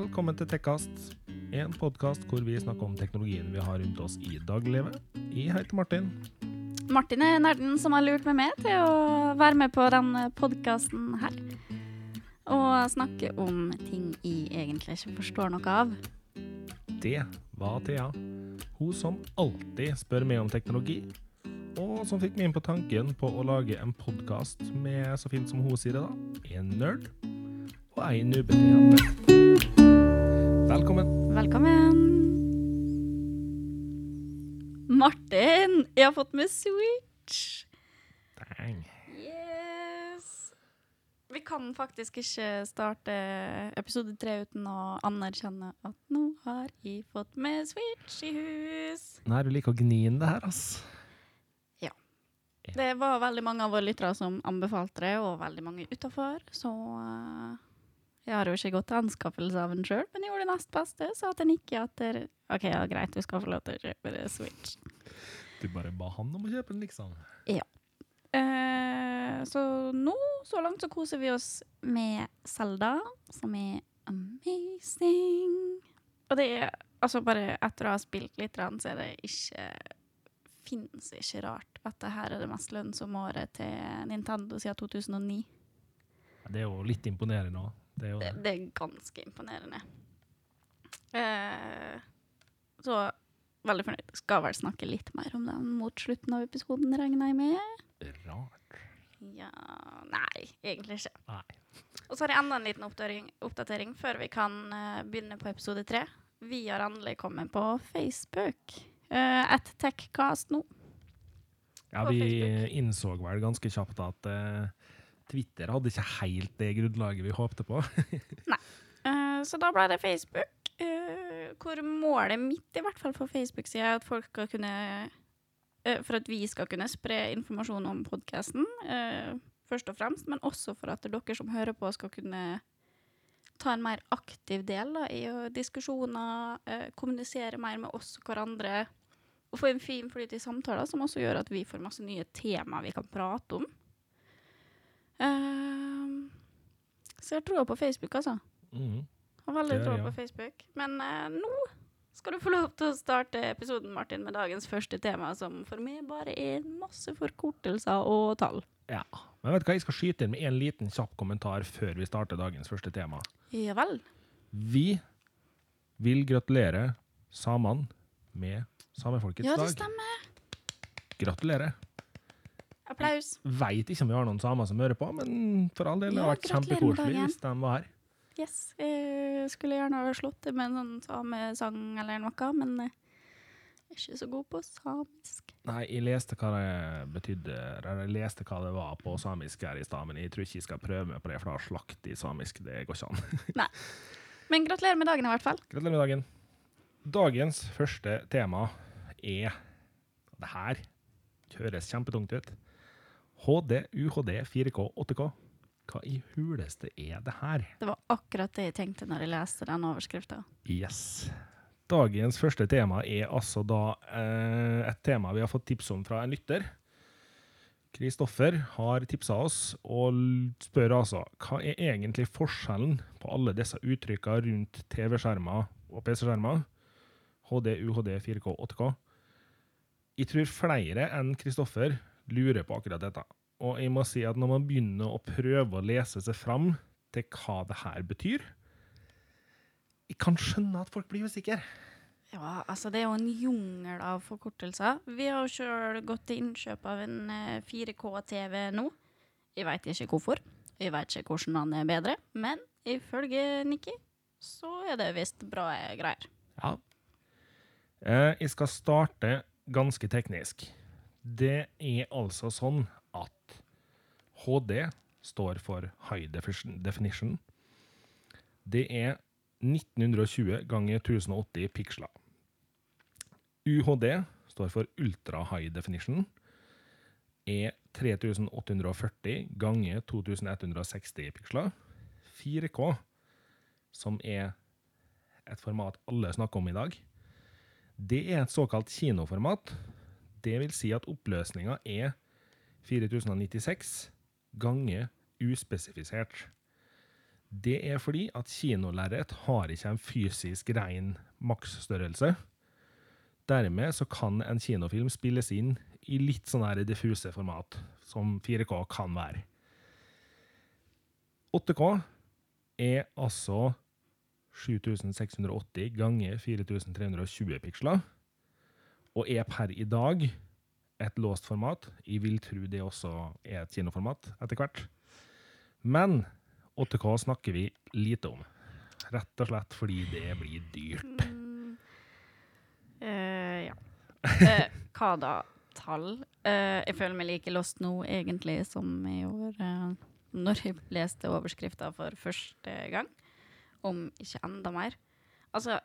Velkommen til Tekkast, en podkast hvor vi snakker om teknologien vi har rundt oss i dagliglivet. Jeg heter Martin. Martin er nerden som har lurt meg med til å være med på denne podkasten her. Og snakke om ting jeg egentlig ikke forstår noe av. Det var Thea. Hun som alltid spør meg om teknologi, og som fikk meg inn på tanken på å lage en podkast med, så fint som hun sier det, da, en nerd og ei nubbete Velkommen. Velkommen. Martin, jeg har fått med Switch. Dang. Yes. Vi kan faktisk ikke starte episode tre uten å anerkjenne at nå har jeg fått med Switch i hus. Nei, du liker å gni inn det her, ass. Det var veldig mange av våre lyttere som anbefalte det, og veldig mange utafor. Så eh, jeg har jo ikke gått til anskaffelse av den sjøl, men jeg gjorde det nest beste. Sa til Nikki at det, OK, ja, greit, du skal få lov til å kjøpe det Switch. Du bare ba han om å kjøpe den, liksom. Eh, så nå, så langt, så koser vi oss med Selda, som er amazing. Og det er altså bare etter å ha spilt litt, så er det ikke Fins ikke rart at det her er det mest lønnsomme året til Nintendo siden 2009. Det er jo litt imponerende òg. Det er jo Det, det er ganske imponerende. Eh, så veldig fornøyd. Skal vel snakke litt mer om den mot slutten av episoden, regner jeg med. rart. Ja Nei, egentlig ikke. Nei. Og så har jeg enda en liten oppdatering, oppdatering før vi kan uh, begynne på episode tre. Vi har endelig kommet på Facebook. Uh, et Techcast nå. Ja, vi Facebook. innså vel ganske kjapt at eh, Twitter hadde ikke helt det grunnlaget vi håpte på. Nei, så da ble det Facebook, eh, hvor målet mitt, i hvert fall for Facebook-sida, er at folk skal kunne eh, For at vi skal kunne spre informasjon om podkasten, først og fremst, men også for at dere som hører på, skal kunne ta en mer aktiv del da, i diskusjoner, eh, kommunisere mer med oss og hverandre, og få en fin flyt i samtaler, som også gjør at vi får masse nye temaer vi kan prate om. Eh, så jeg tror på Facebook, altså. Mm. Har veldig troa på Facebook. Men uh, nå skal du få lov til å starte episoden Martin, med dagens første tema, som for meg bare er masse forkortelser og tall. Ja. Men vet du hva, jeg skal skyte inn med en liten kjapp kommentar før vi starter dagens første tema. Ja vel. Vi vil gratulere samene med samefolkets Ja, det dag. stemmer. Gratulerer. Applaus. Veit ikke om vi har noen samer som hører på, men for all del, det har vært kjempekoselig hvis de var her. Yes. Jeg skulle gjerne ha slått det med en sånn samesang eller noe, men eh, jeg er ikke så god på samisk. Nei, jeg leste hva det betydde, eller jeg leste hva det var på samisk her i stad, men jeg tror ikke jeg skal prøve meg på det, for da slakt i samisk, det går ikke an. Nei. Men gratulerer med dagen i hvert fall. Gratulerer med dagen. Dagens første tema er Det her høres kjempetungt ut. HD, UHD, 4K, 8K. Hva i huleste er det her? Det var akkurat det jeg tenkte når jeg leste den overskrifta. Yes. Dagens første tema er altså da eh, et tema vi har fått tips om fra en lytter. Kristoffer har tipsa oss og spør altså hva er egentlig forskjellen på alle disse uttrykka rundt TV-skjermer og PC-skjermer? HD, UHD, 4K, 8K. Jeg tror flere enn Kristoffer lurer på akkurat dette. Og jeg må si at når man begynner å prøve å lese seg fram til hva det her betyr, jeg kan skjønne at folk blir usikre. Ja, altså det er jo en jungel av forkortelser. Vi har jo sjøl gått til innkjøp av en eh, 4K-TV nå. Jeg veit ikke hvorfor. Jeg veit ikke hvordan den er bedre, men ifølge Nikki så er det visst bra eh, greier. Ja. Eh, jeg skal starte ganske teknisk. Det er altså sånn at HD står for High Definition-. Det er 1920 ganger 1080 piksler. UHD står for Ultra High Definition. Er 3840 ganger 2160 piksler. 4K, som er et format alle snakker om i dag, det er et såkalt kinoformat. Det vil si at oppløsninga er 4096 ganger uspesifisert. Det er fordi at kinolerret har ikke en fysisk ren maksstørrelse. Dermed så kan en kinofilm spilles inn i litt sånn her diffuse format, som 4K kan være. 8K er altså 7680 ganger 4320 piksler, og er per i dag et låst format. Jeg vil tro det også er et kinoformat etter hvert. Men 8K snakker vi lite om. Rett og slett fordi det blir dyrt. Mm. Eh, ja. Eh, hva da? Tall? Eh, jeg føler meg like lost nå, egentlig, som jeg gjorde eh, når jeg leste overskrifta for første gang. Om ikke enda mer. Altså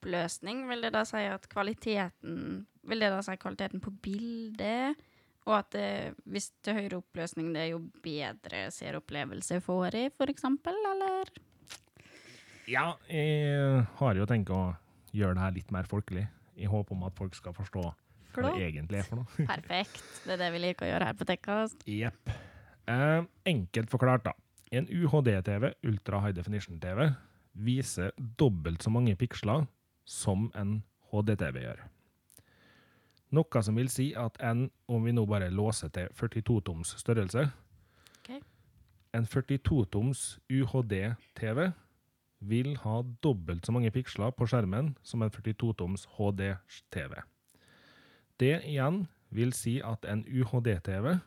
Oppløsning, vil det da si at kvaliteten Vil det da si kvaliteten på bildet? Og at det, hvis til høyere oppløsning, det er jo bedre seeropplevelse får i, eksempel, eller? Ja, jeg har jo tenkt å gjøre det her litt mer folkelig, i håp om at folk skal forstå hva det egentlig er for noe. Perfekt. Det er det vi liker å gjøre her på Tekkast. Jepp. Eh, enkelt forklart, da. En UHD-TV, Ultra High Definition-TV, viser dobbelt så mange piksler som en HD-TV gjør. Noe som vil si at en, om vi nå bare låser til 42-toms størrelse okay. En 42-toms UHD-TV vil ha dobbelt så mange piksler på skjermen som en 42-toms HD-TV. Det igjen vil si at en UHD-TV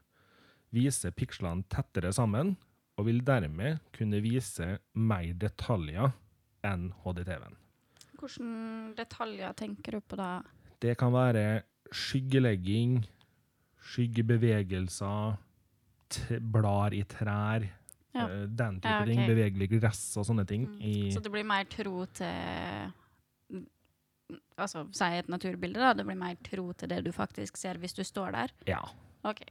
viser pikslene tettere sammen, og vil dermed kunne vise mer detaljer enn HD-TV-en. Hvilke detaljer tenker du på da? Det kan være skyggelegging, skyggebevegelser, blar i trær, Ja. eh, den type Ja, okay. ting, bevegelig gress og sånne ting. Mm. I, Så det blir mer tro til Altså, si et naturbilde, da. Det blir mer tro til det du faktisk ser hvis du står der. ja. OK.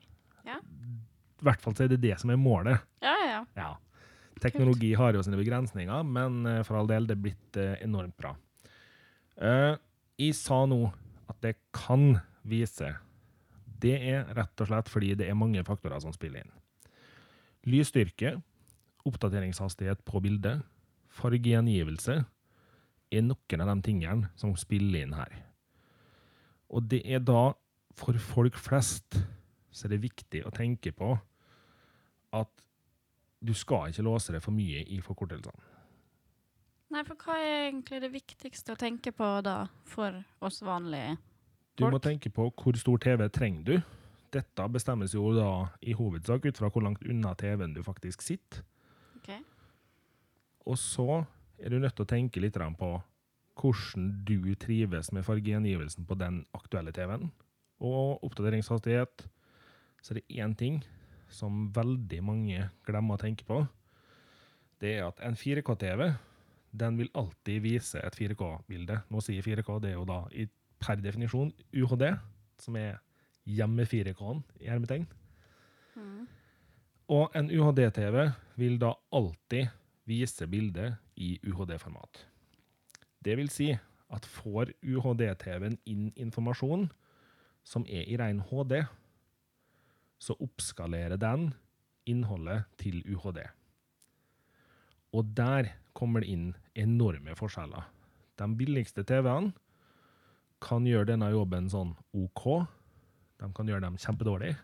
I hvert fall så er det det som er målet. Ja, ja, ja. Ja. Teknologi har jo sine begrensninger, men eh, for all del, det er blitt eh, enormt bra. Eh, jeg sa nå at det kan vise. Det er rett og slett fordi det er mange faktorer som spiller inn. Lysstyrke, oppdateringshastighet på bildet, fargegjengivelse er noen av de tingene som spiller inn her. Og det er da, for folk flest, så er det viktig å tenke på at du skal ikke låse det for mye i forkortelsene. Nei, for hva er egentlig det viktigste å tenke på da, for oss vanlige? folk? Du må tenke på hvor stor TV trenger du. Dette bestemmes jo da i hovedsak ut fra hvor langt unna TV-en du faktisk sitter. Ok. Og så er du nødt til å tenke litt på hvordan du trives med fargegjengivelsen på den aktuelle TV-en. Og oppdateringshastighet. Så er det én ting som veldig mange glemmer å tenke på. Det er at en 4K-TV den vil alltid vise et 4K-bilde. Nå sier 4K, det er jo da i, per definisjon UHD, som er hjemme 4K-en i hermetegn. Mm. Og en UHD-TV vil da alltid vise bildet i UHD-format. Det vil si at får UHD-TV-en inn informasjon som er i ren HD, så oppskalerer den innholdet til UHD. Og der kommer det inn enorme forskjeller. De billigste TV-ene kan gjøre denne jobben sånn OK. De kan gjøre dem kjempedårlig.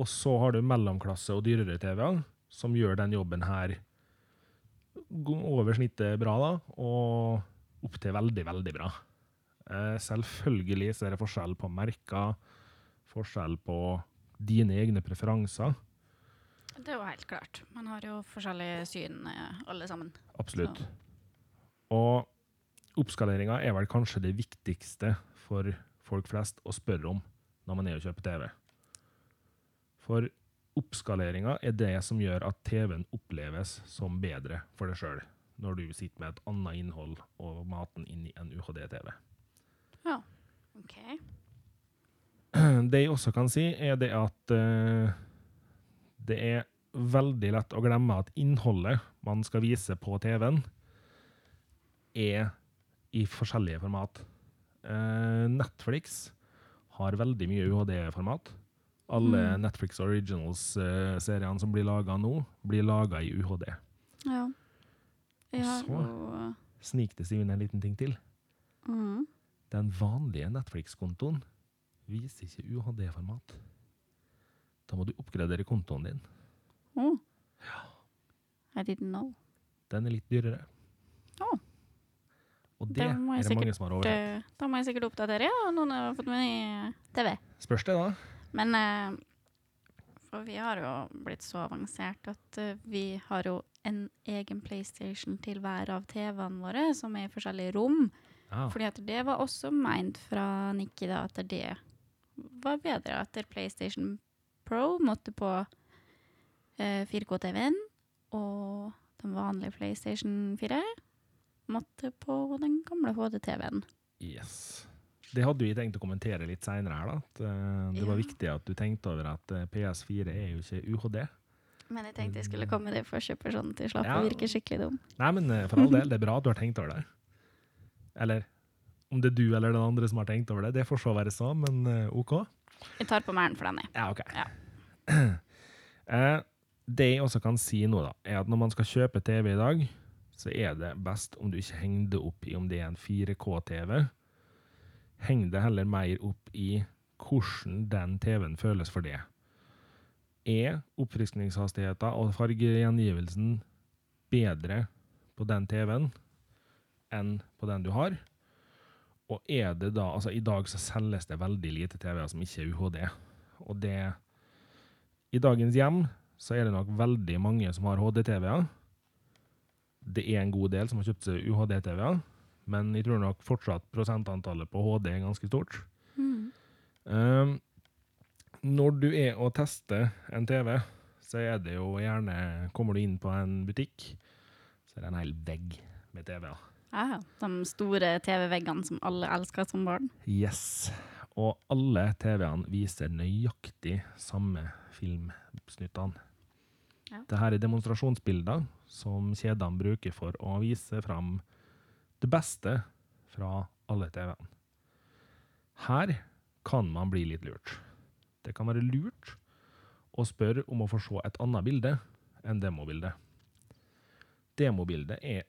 Og så har du mellomklasse og dyrere TV-er, som gjør den jobben her over snittet bra, da, og opp til veldig, veldig bra. Eh, selvfølgelig så er det forskjell på merker, forskjell på dine egne preferanser. Det er jo helt klart. Man har jo forskjellige syn, eh, alle sammen. Absolutt. Og oppskaleringa er vel kanskje det viktigste for folk flest å spørre om når man er og kjøper TV. For oppskaleringa er det som gjør at TV-en oppleves som bedre for deg sjøl, når du sitter med et annet innhold og maten inn i en UHD-TV. Ja. OK. Det jeg også kan si, er det at uh, det er veldig lett å glemme at innholdet man skal vise på TV-en, er i forskjellige format. Eh, Netflix har veldig mye UHD-format, Alle Mm. Netflix Originals-seriene som blir laga nå, blir laga i UHD. Ja. Og så- jo Snik det seg inn en liten ting til. mm. Den vanlige Netflix-kontoen viser ikke UHD-format. Da må du oppgradere kontoen din. Oh. I didn't know. Den er litt dyrere. Oh. Og det er det mange sikkert, som har oversett. Eh, Da må jeg sikkert oppdatere, ja. Noen har fått med i TV. Spørs det, da. Men uh, For vi har jo blitt så avansert at uh, vi har jo en egen PlayStation til hver av TV-ene våre, som er i forskjellige rom. Ah. Fordi at det var også meint fra Nikki da, at det var bedre at PlayStation Pro måtte på eh, 4K-TV-en, og den vanlige PlayStation 4 måtte på den gamle HD-TV-en. Yes. Det hadde vi tenkt å kommentere litt seinere her, da. Eh, det var Ja. viktig at du tenkte over at eh, PS4 er jo ikke UHD. Men jeg tenkte jeg skulle komme med det at jeg slapp Ja. å virke skikkelig dum. Nei, men eh, for all del, det er bra at du har tenkt over det. Eller om det er du eller den andre som har tenkt over det, det får så være så, men eh, OK. Jeg tar på meg for den, jeg. Ja, OK. Ja. Eh, det jeg også kan si nå, da, er at når man skal kjøpe TV i dag, så er det best om du ikke henger det opp i om det er en 4K-TV. Heng det heller mer opp i hvordan den TV-en føles for det. Er oppfriskningshastigheten og fargegjengivelsen bedre på den TV-en enn på den du har? Og er det da Altså, i dag så selges det veldig lite TV-er som ikke er UHD. Og det I dagens hjem så er det nok veldig mange som har HD-TV-er. Det er en god del som har kjøpt seg UHD-TV-er, men jeg tror nok fortsatt prosentantallet på HD er ganske stort. Mm. Um, når du er og tester en TV, så er det jo gjerne Kommer du inn på en butikk, så er det en hel vegg med TV-er. Ja, de store TV-veggene som alle elsker som barn. Yes. Og alle TV-ene viser nøyaktig samme filmsnuttene. Ja. Dette er demonstrasjonsbilder som kjedene bruker for å vise fram det beste fra alle TV-ene. Her kan man bli litt lurt. Det kan være lurt å spørre om å få se et annet bilde enn demobildet. Demobildet er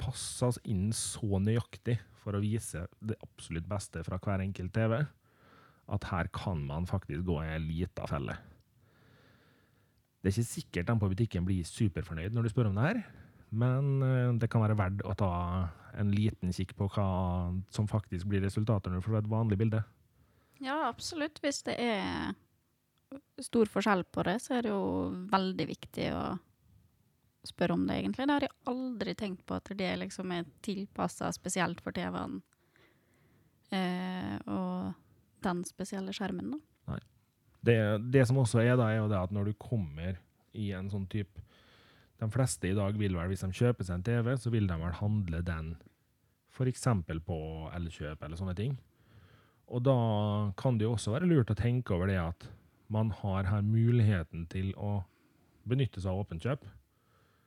passes inn så nøyaktig for å vise det absolutt beste fra hver enkelt TV, at her kan man faktisk gå i en lita felle. Det er ikke sikkert den på butikken blir superfornøyd når du spør om det her, men eh, det kan være verdt å ta en liten kikk på hva som faktisk blir resultatet når du får et vanlig bilde. Ja, absolutt. Hvis det er stor forskjell på det, så er det jo veldig viktig å spørre om det, egentlig. Det har jeg aldri tenkt på, at det liksom er tilpassa spesielt for TV-en. Eh, og den spesielle skjermen, da. Det, det som også er da, er jo det at når du kommer i en sånn type De fleste i dag vil vel, hvis de kjøper seg en TV, så vil de vel handle den f.eks. på Elkjøp eller sånne ting. Og da kan det jo også være lurt å tenke over det at man har her muligheten til å benytte seg av åpent kjøp.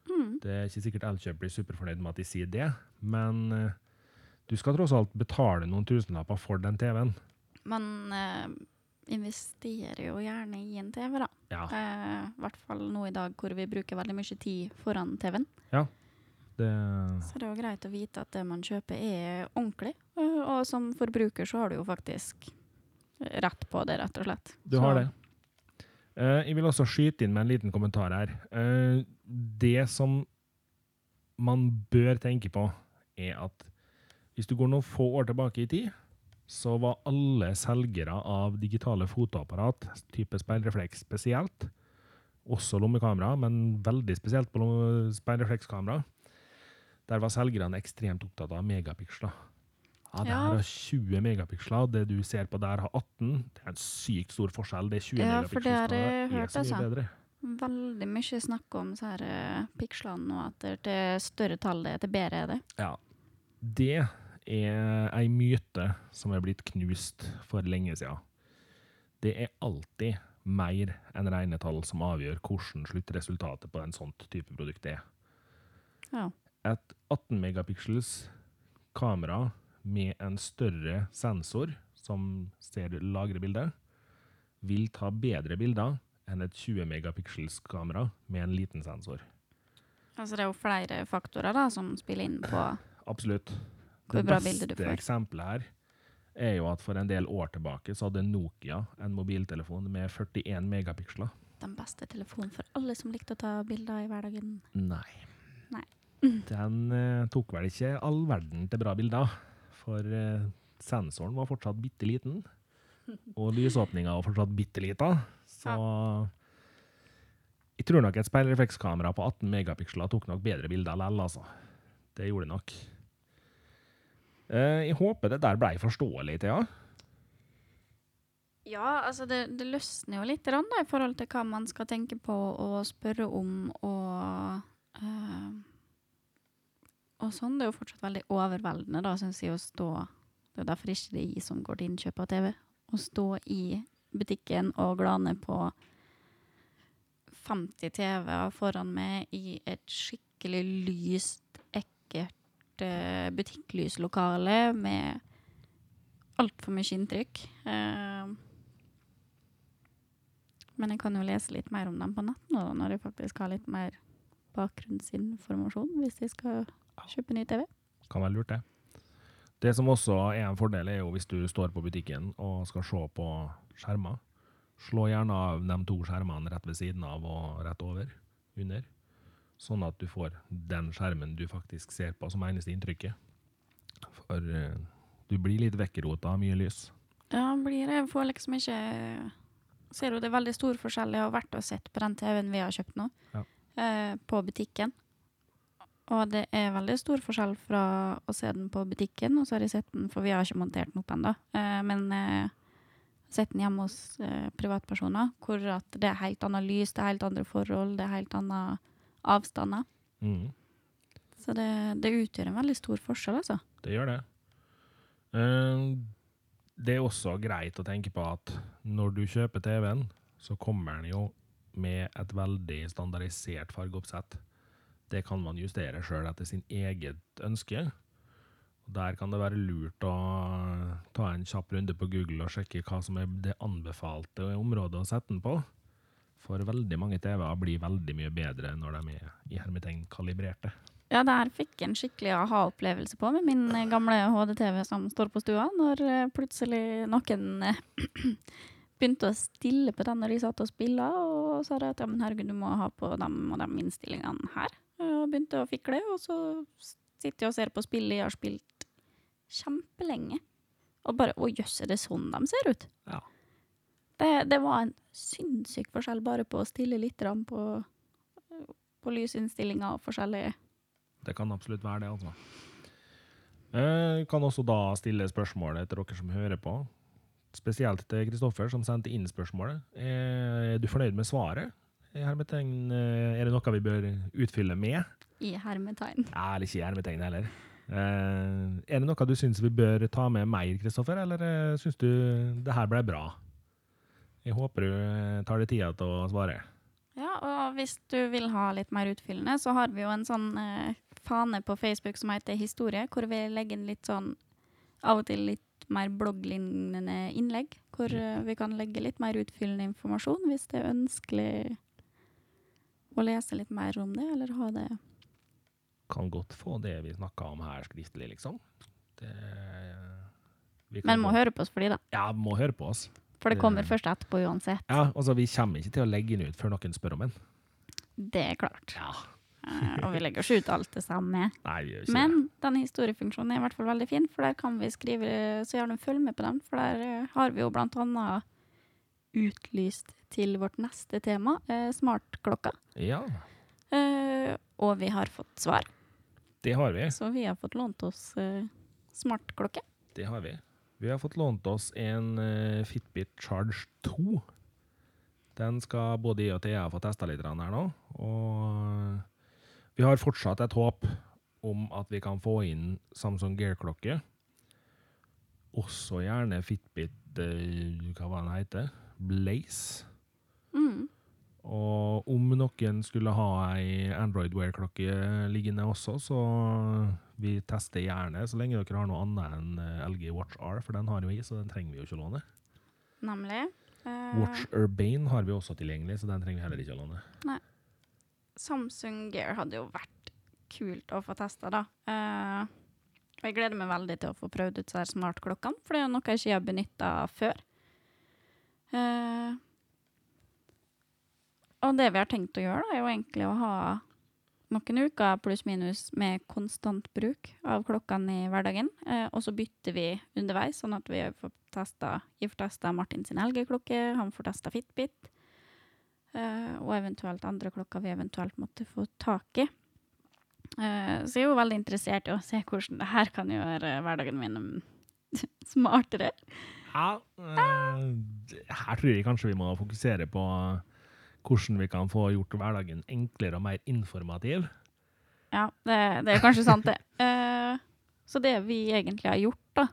Mm. Det er ikke sikkert Elkjøp blir superfornøyd med at de sier det, men eh, du skal tross alt betale noen tusenlapper for den TV-en. Men eh, investerer jo gjerne i en TV, da. Ja, Eh, I hvert fall nå i dag hvor vi bruker veldig mye tid foran TV-en. det, Så det er jo greit å vite at det man kjøper er ordentlig. eh, Og som forbruker så har du jo faktisk rett på det, rett og slett. Du Så- har det. Eh, jeg vil også skyte inn med en liten kommentar her. Eh, det som man bør tenke på, er at hvis du går noen få år tilbake i tid, så var alle selgere av digitale fotoapparat, type speilrefleks spesielt, også lommekamera, men veldig spesielt på speilreflekskamera, der var selgerne ekstremt opptatt av megapiksler. Ja, det her har 20 megapiksler, det du ser på der har 18. Det er en sykt stor forskjell. Det er 20 Ja, for det har jeg hørt, altså. bedre. Veldig mye snakk om så her eh, pikslene nå, at det større tall det, til bedre er det. Ja. Det er ei myte som er blitt knust for lenge siden. Det er alltid mer enn rene tall som avgjør hvordan sluttresultatet på en sånt type produkt er. Ja. Et 18 megapiksels kamera med en større sensor som ser lagre bildet, vil ta bedre bilder enn et 20 megapixels kamera med en liten sensor. Altså det er jo flere faktorer da, som spiller inn på Absolutt. Hvor Det bra bilder du beste eksempelet her er jo at for en del år tilbake så hadde Nokia en mobiltelefon med 41 megapiksler. Den beste telefonen for alle som likte å ta bilder i hverdagen. Nei. Nei. Den uh, tok vel ikke all verden til bra bilder, for uh, sensoren var fortsatt bitte liten, og lysåpninga var fortsatt bitte lita, så jeg tror nok et speilreflekskamera på 18 megapiksler tok nok bedre bilder likevel, altså. Det gjorde det nok. Eh, jeg håper det der blei forståelig, Thea. Ja, altså det, det løsner jo litt da, i forhold til hva man skal tenke på og spørre om og eh, og sånn. Det er jo fortsatt veldig overveldende, da, syns jeg, å stå Det er derfor ikke det er jeg som går til innkjøp av TV. Å stå i butikken og glane på 50 TV-er foran meg i et skikkelig lyst, ekkelt eh, butikklyslokale med altfor mye inntrykk. Eh, men jeg kan jo lese litt mer om dem på nett nå, når jeg faktisk har litt mer bakgrunnsinformasjon, hvis jeg skal kjøpe ny TV. Kan være lurt, det. Det som også er en fordel, er jo hvis du står på butikken og skal se på skjermer. Slå gjerne av de to skjermene rett ved siden av og rett over, under. Sånn at du får den skjermen du faktisk ser på som eneste inntrykket. For uh, du blir litt vekkerota av mye lys. Ja, blir det. Jeg får liksom ikke Ser jo det er veldig stor forskjell. Jeg har vært og sett på den TV-en vi har kjøpt nå, Ja. eh, på butikken. Og det er veldig stor forskjell fra å se den på butikken, og så har jeg sett den, for vi har ikke montert den opp ennå, eh, men eh, sett den hjemme hos eh, privatpersoner, hvor at det er helt annet lys, det er helt andre forhold, det er helt andre avstander. Mm. Så det, det utgjør en veldig stor forskjell, altså. Det gjør det. Eh, det er også greit å tenke på at når du kjøper TV-en, så kommer den jo med et veldig standardisert fargeoppsett. Det kan man justere sjøl etter sin eget ønske. Der kan det være lurt å ta en kjapp runde på Google og sjekke hva som er det anbefalte området å sette den på. For veldig mange TV-er blir veldig mye bedre når de er i hermetegn kalibrerte. Ja, det her fikk en skikkelig aha-opplevelse på med min eh, gamle HD-TV som står på stua, når eh, plutselig noen eh, begynte å stille på den når de satt og spilla, og sa at ja, men herregud, du må ha på dem og de innstillingene her. Og begynte å fikle, og så sitter jeg og ser på spillet jeg har spilt kjempelenge. Og bare å jøss, er det sånn de ser ut? Ja. Det, det var en sinnssyk forskjell bare på å stille litt på, på lysinnstillinga og forskjellige Det kan absolutt være det, altså. Eh, kan også da stille spørsmålet til dere som hører på. Spesielt til Kristoffer, som sendte inn spørsmålet. Er du fornøyd med svaret? Hermetegn, eh, er det noe vi bør utfylle med? i hermetegn. Ja, eller ikke i hermetegn heller. Eh, er det noe du syns vi bør ta med mer, Kristoffer, eller syns du det her ble bra? Jeg håper du eh, tar deg tida til å svare. Ja, og hvis du vil ha litt mer utfyllende, så har vi jo en sånn eh, fane på Facebook som heter Historie, hvor vi legger inn litt sånn av og til litt mer blogglignende innlegg, hvor eh, vi kan legge litt mer utfyllende informasjon hvis det er ønskelig å lese litt mer om det, eller ha det Kan godt få det vi snakka om her skriftlig, liksom. Det, vi kan Men må høre på oss for de, da. Ja, må høre på oss. For det Det- kommer først etterpå uansett. Ja, altså Vi kommer ikke til å legge den ut før noen spør om den. Det er klart. Ja. Eh, og vi legger ikke ut alt det samme. Nei, vi gjør ikke Men den historiefunksjonen er i hvert fall veldig fin, for der kan vi skrive, så gjerne følg med på den, for der eh, har vi jo blant annet utlyst til vårt neste tema, eh, smartklokka. Ja, og vi har fått svar, det har vi. så vi har fått lånt oss smartklokke. Det har vi. Vi har fått lånt oss en eh, Fitbit Charge 2. Den skal både jeg og Thea få testa litt her nå. Og vi har fortsatt et håp om at vi kan få inn Samsung Gear-klokke. Også gjerne Fitbit eh, Hva var den heter? Blaze. Mm. Og om noen skulle ha ei Android Wear-klokke liggende også, så vi tester gjerne, så lenge dere har noe annet enn eh, LG Watch R, for den har jo jeg, så den trenger vi jo ikke å låne. Nemlig. Uh, Watch Urbane har vi også tilgjengelig, så den trenger vi heller ikke å låne. Nei. Samsung Gear hadde jo vært kult å få testa, da. Uh, jeg gleder meg veldig til å få prøvd ut disse smartklokkene, for det er noe jeg ikke har benytta før. Uh, og det vi har tenkt å gjøre, da, er jo egentlig å ha noen uker pluss-minus med konstant bruk av klokkene i hverdagen. Eh, og så bytter vi underveis, sånn at vi får testa testa Martin sin helgeklokke, han får testa Fitbit. eh, og eventuelt andre klokker vi eventuelt måtte få tak i. Eh, så jeg er jo veldig interessert i å se hvordan det her kan gjøre hverdagen min mm, smartere. Ja, eh, her tror jeg kanskje vi må fokusere på hvordan vi kan få gjort hverdagen enklere og mer informativ. Ja, det, det er kanskje sant, det. Uh, så det vi egentlig har gjort, da,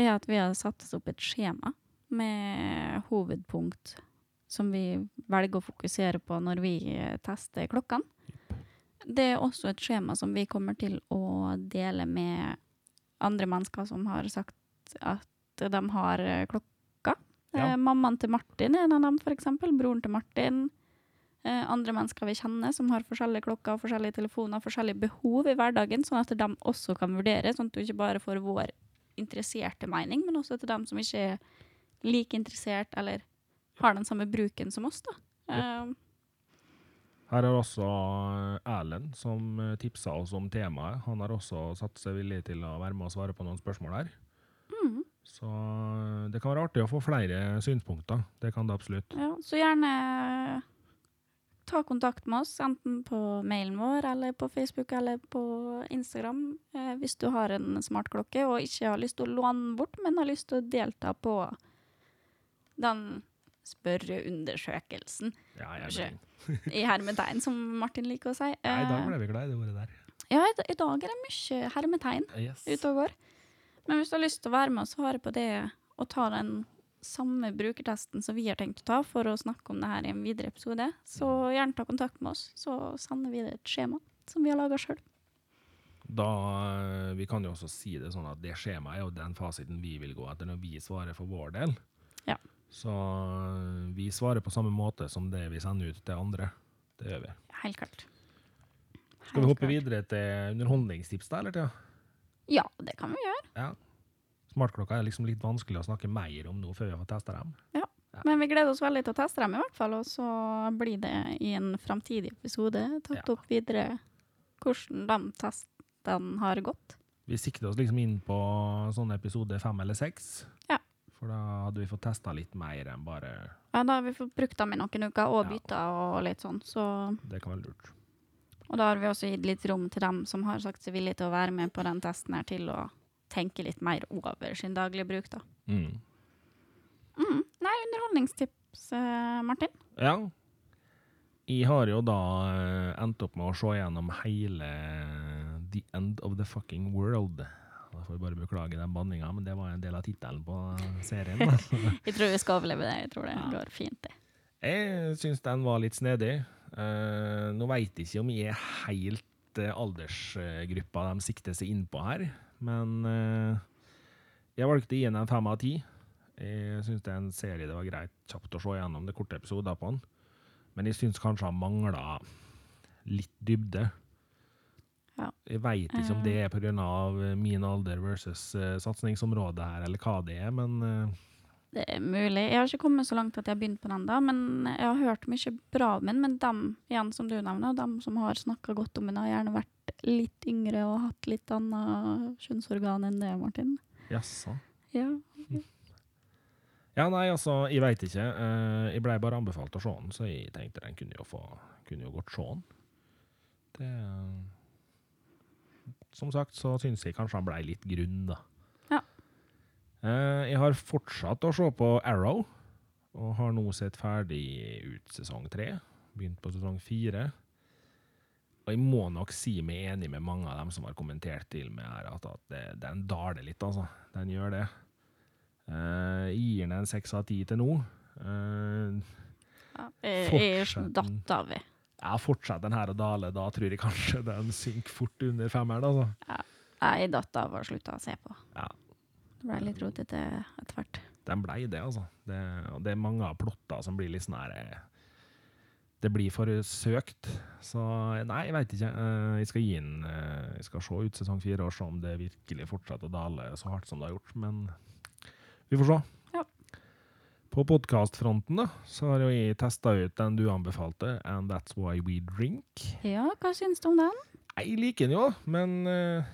er at vi har satt oss opp et skjema med hovedpunkt som vi velger å fokusere på når vi tester klokkene. Det er også et skjema som vi kommer til å dele med andre mennesker som har sagt at de har klokka. Ja. Eh, mammaen til Martin er en av dem, eksempel. Broren til Martin. Eh, andre mennesker vi kjenner som har forskjellige klokker, forskjellige telefoner, forskjellige behov i hverdagen, sånn at de også kan vurdere, sånn at du ikke bare får vår interesserte mening, men også til dem som ikke er like interessert eller har den samme bruken som oss. da. Ja. Her er også Erlend som eh, tipsa oss om temaet. Han har også satt seg villig til å være med og svare på noen spørsmål her. mm, Så eh, det kan være artig å få flere synspunkter. Det kan det absolutt. ja, så gjerne ta kontakt med oss, enten på mailen vår, eller på Facebook, eller på Instagram, eh, hvis du har en smartklokke og ikke har lyst til å låne bort, men har lyst til å delta på den spørreundersøkelsen, Ja, jeg i hermetegn, som Martin liker å si. Ja, I dag Eh, ble vi glad i det ordet der. ja, i dag er det mye hermetegn Yes. ute og går. Men hvis du har lyst til å være med og svare på det, og ta den samme brukertesten som vi har tenkt å ta for å snakke om det her i en videre episode, så gjerne ta kontakt med oss, så sender vi det et skjema som vi har laga sjøl. Da, eh, Vi kan jo også si det sånn at det skjemaet er jo den fasiten vi vil gå etter når vi svarer for vår del. Ja. Så eh, vi svarer på samme måte som det vi sender ut til andre. Det gjør vi. Helt klart. Skal vi hoppe klart. videre til underholdningstips da, eller? Til? Ja, det kan vi gjøre. Ja. Smartklokka er liksom litt vanskelig å snakke mer om nå før vi har testa dem. Men vi gleder oss veldig til å teste dem, i hvert fall. Og så blir det i en framtidig episode tatt Ja. opp videre hvordan de testene har gått. Vi sikter oss liksom inn på sånn episode fem eller seks. Ja. For da hadde vi fått testa litt mer enn bare Ja, da har vi fått brukt dem i noen uker, og Ja. bytta og litt sånn. Så, Det kan være lurt. Og da har vi også gitt litt rom til dem som har sagt seg villige til å være med på den testen her, til å tenke litt mer over sin daglige bruk, da. Mm. Mm. Nei, underholdningstips, eh, Martin. Ja. Jeg har jo da eh, endt opp med å se gjennom hele The End of the Fucking World. Da får vi bare beklage den banninga, men det var en del av tittelen på serien. Jeg tror vi skal overleve det. Jeg tror det Ja. går fint, det. Jeg syns den var litt snedig. Eh, nå veit jeg ikke om jeg er helt uh, aldersgruppa de sikter seg innpå her, men uh, jeg valgte igjen en fem av ti. Jeg syns det er en serie det var greit kjapt å se gjennom. Det korte episoder på den. Men jeg syns kanskje han mangla litt dybde. Ja. Jeg veit ikke om det er pga. min alder versus uh, satsingsområdet her, eller hva det er, men Det er mulig. Jeg har ikke kommet så langt at jeg har begynt på den, da, men jeg har hørt mye bra om den. Men dem igjen som du nevner, dem som har snakka godt om den, har gjerne vært litt yngre og hatt litt annet kjønnsorgan enn det, Martin. jaså. Ja. Ja, nei, altså, jeg veit ikke. Eh, jeg blei bare anbefalt å se den, så jeg tenkte den kunne jo, få, kunne jo godt se den. Det Som sagt så syns jeg kanskje han blei litt grunn, da. Eh, jeg har fortsatt å se på Arrow, og har nå sett ferdig ut sesong tre. Begynt på sesong fire. Og jeg må nok si meg enig med mange av dem som har kommentert til meg her, at, at den daler litt, altså. Den gjør det. Eh, jeg gir den en seks av ti til nå. Ja. Jeg jeg er datt av det. ja, fortsetter den her å dale, da tror jeg kanskje den synker fort under femmeren, altså. Ja, Jeg datt av og slutta å se på. Ja. Det ble litt rotete etter hvert. Den blei det, altså. Det, og det er mange av plotta som blir litt sånn her eh, Det blir for søkt. Så nei, jeg veit ikke. Eh, Jeg skal gi den eh, Jeg skal se ut sesong fire og se om det virkelig fortsetter å dale så hardt som det har gjort, men vi får se. Ja. På podkastfronten, har jeg testa ut den du anbefalte, And That's Why We Drink. Ja, hva syns du om den? Jeg liker den jo, men eh,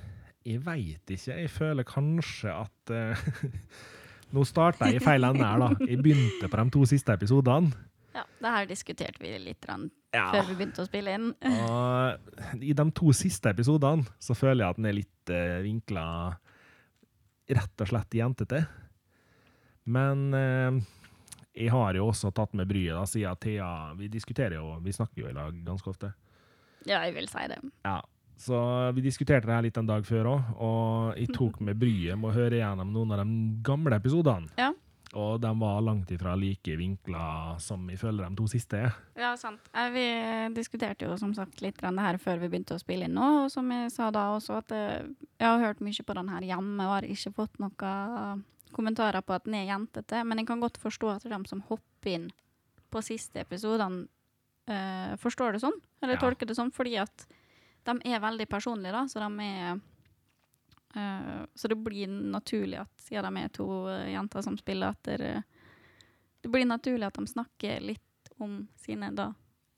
jeg veit ikke. Jeg føler kanskje at uh, Nå starta jeg i feil ende her, da. Jeg begynte på de to siste episodene. Ja, det her diskuterte vi litt Ja. før vi begynte å spille inn. Og i de to siste episodene så føler jeg at den er litt uh, vinkla rett og slett jentete. Men eh, jeg har jo også tatt med bryet, da, siden Thea Vi diskuterer jo, vi snakker jo i lag ganske ofte. Ja, jeg vil si det. Ja, så vi diskuterte det her litt en dag før òg, og jeg tok med bryet med å høre gjennom noen av de gamle episodene. Ja. Og de var langt ifra like vinkla som vi føler de to siste er. Ja, sant. Vi diskuterte jo som sagt litt det her før vi begynte å spille inn nå, og som jeg sa da også, at eh, jeg har hørt mye på den her hjemme og har ikke fått noen kommentarer på at den er jentete, men jeg kan godt forstå at de som hopper inn på siste episodene, eh, forstår det sånn, eller Ja. tolker det sånn, fordi at de er veldig personlige, da, så de er uh, så det blir naturlig at, siden de er to uh, jenter som spiller, at det, det blir naturlig at de snakker litt om sine da,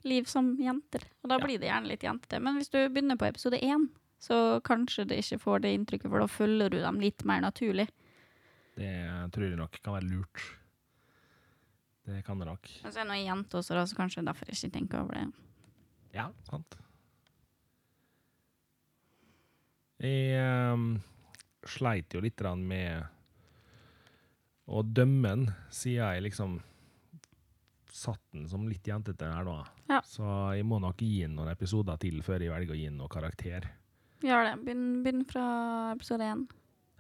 liv som jenter. Og da Ja. blir det gjerne litt jentete. Men hvis du begynner på episode én, så kanskje det ikke får det inntrykket, for da følger du dem litt mer naturlig. Det tror jeg nok kan være lurt. Det kan det nok. Men så er det noen jente også, da, så kanskje derfor jeg ikke tenker over det. Ja, sant. Jeg um, sleit jo litt med å dømme den, siden jeg liksom satt den som litt jentete her nå. Ja. Så jeg må nok gi den noen episoder til før jeg velger å gi den noen karakter. Gjør det. Begynn, begynn fra episode én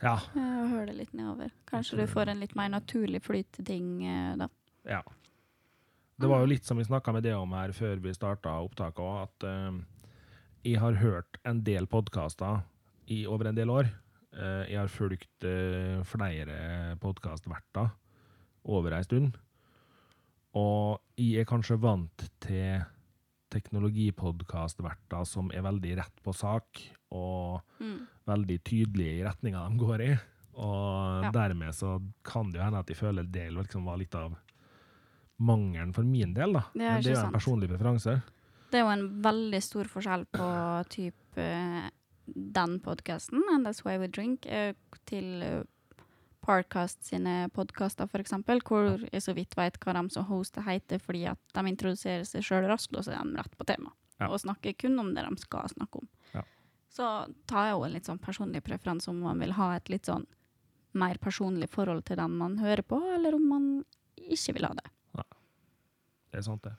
Ja. eh, og hør det litt nedover. Kanskje du får en litt mer naturlig flyt ting eh, da. Ja. Det var jo litt som vi snakka med det om her før vi starta opptaket òg, at uh, jeg har hørt en del podkaster i over en del år. Eh, jeg har fulgt eh, flere podkastverter over ei stund. Og jeg er kanskje vant til teknologipodkastverter som er veldig rett på sak, og Mm. veldig tydelige i retninga de går i. Og Ja. dermed så kan det jo hende at jeg føler det liksom var litt av mangelen for min del, da. Det er Men det er jo en sant. personlig preferanse. Det er jo en veldig stor forskjell på typ eh, den podkasten, And That's Why We Drink, eh, til uh, Parcast sine podkaster, eksempel, hvor jeg så vidt vet hva de som hoster heter, fordi at de introduserer seg sjøl raskt, og så er de rett på tema. Ja. Og snakker kun om det de skal snakke om. Ja. Så tar jeg òg en litt sånn personlig preferanse om man vil ha et litt sånn mer personlig forhold til den man hører på, eller om man ikke vil ha det. Det er sant, det.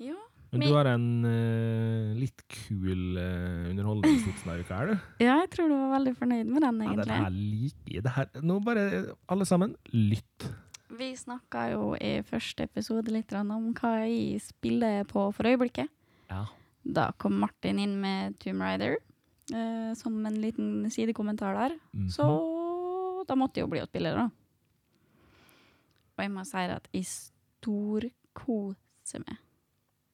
Ja. Men du har en uh, litt kul uh, underholdningstips denne uka, er du? ja, jeg tror du var veldig fornøyd med den, egentlig. Ja, den her liker jeg. Det her, nå bare, alle sammen, lytt. Vi snakka jo i første episode litt om hva jeg spiller på for øyeblikket. Ja. Da kom Martin inn med Tomb Raider uh, som en liten sidekommentar der. Mhm. Så da måtte jeg jo bli å spille da. Og jeg må si at jeg storkoser meg.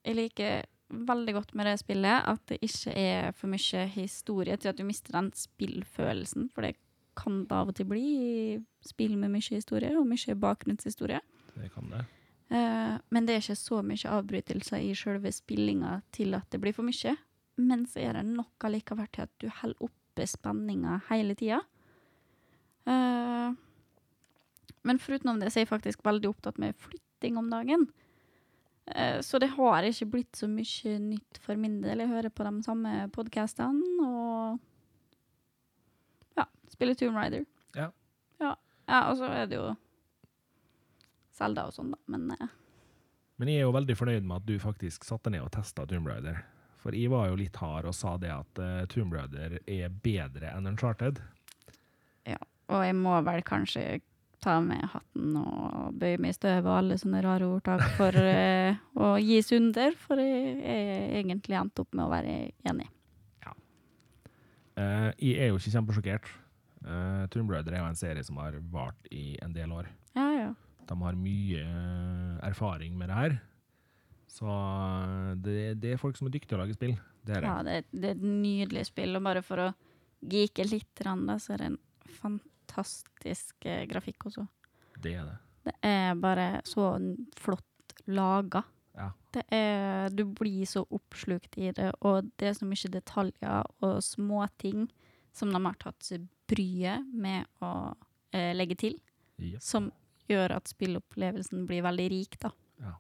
Jeg liker veldig godt med det spillet at det ikke er for mye historie til at du mister den spillfølelsen, for det kan det av og til bli i spill med mye historie og mye bakgrunnshistorie. Det kan det. Uh, men det er ikke så mye avbrytelser i sjølve spillinga til at det blir for mye. Men så er det nok allikevel til at du holder oppe spenninga hele tida. Uh, men foruten det så er jeg faktisk veldig opptatt med flytting om dagen. Eh, så det har ikke blitt så mye nytt for min del. Jeg hører på de samme podkastene og ja, spiller Tomb Raider. Ja. ja. Ja, og så er det jo Selda og sånn, da. Men eh, Men jeg er jo veldig fornøyd med at du faktisk satte ned og testa Tomb Raider. For jeg var jo litt hard og sa det at uh, Tomb Raider er bedre enn Uncharted. Ja, Og jeg må vel kanskje ta med hatten og bøye meg i støvet og alle sånne rare ordtak for eh, å gi sunder, for jeg er egentlig endt opp med å være enig. Eh, jeg er jo ikke kjempesjokkert. Uh, Tomb Raider er jo en serie som har vart i en del år. Ja, ja. De har mye eh, erfaring med det her. Så eh, det, det er folk som er dyktige til å lage spill. Det er det. ja det, det er et nydelig spill, og bare for å geeke litt, da, så er det en fantastisk eh, grafikk også. Det er det. Det er bare så flott laga. Ja. Det er, du blir så oppslukt i det, og det er så mye detaljer og småting som de har tatt seg bryet med å eh, legge til, yep. som gjør at spillopplevelsen blir veldig rik, da. Ja.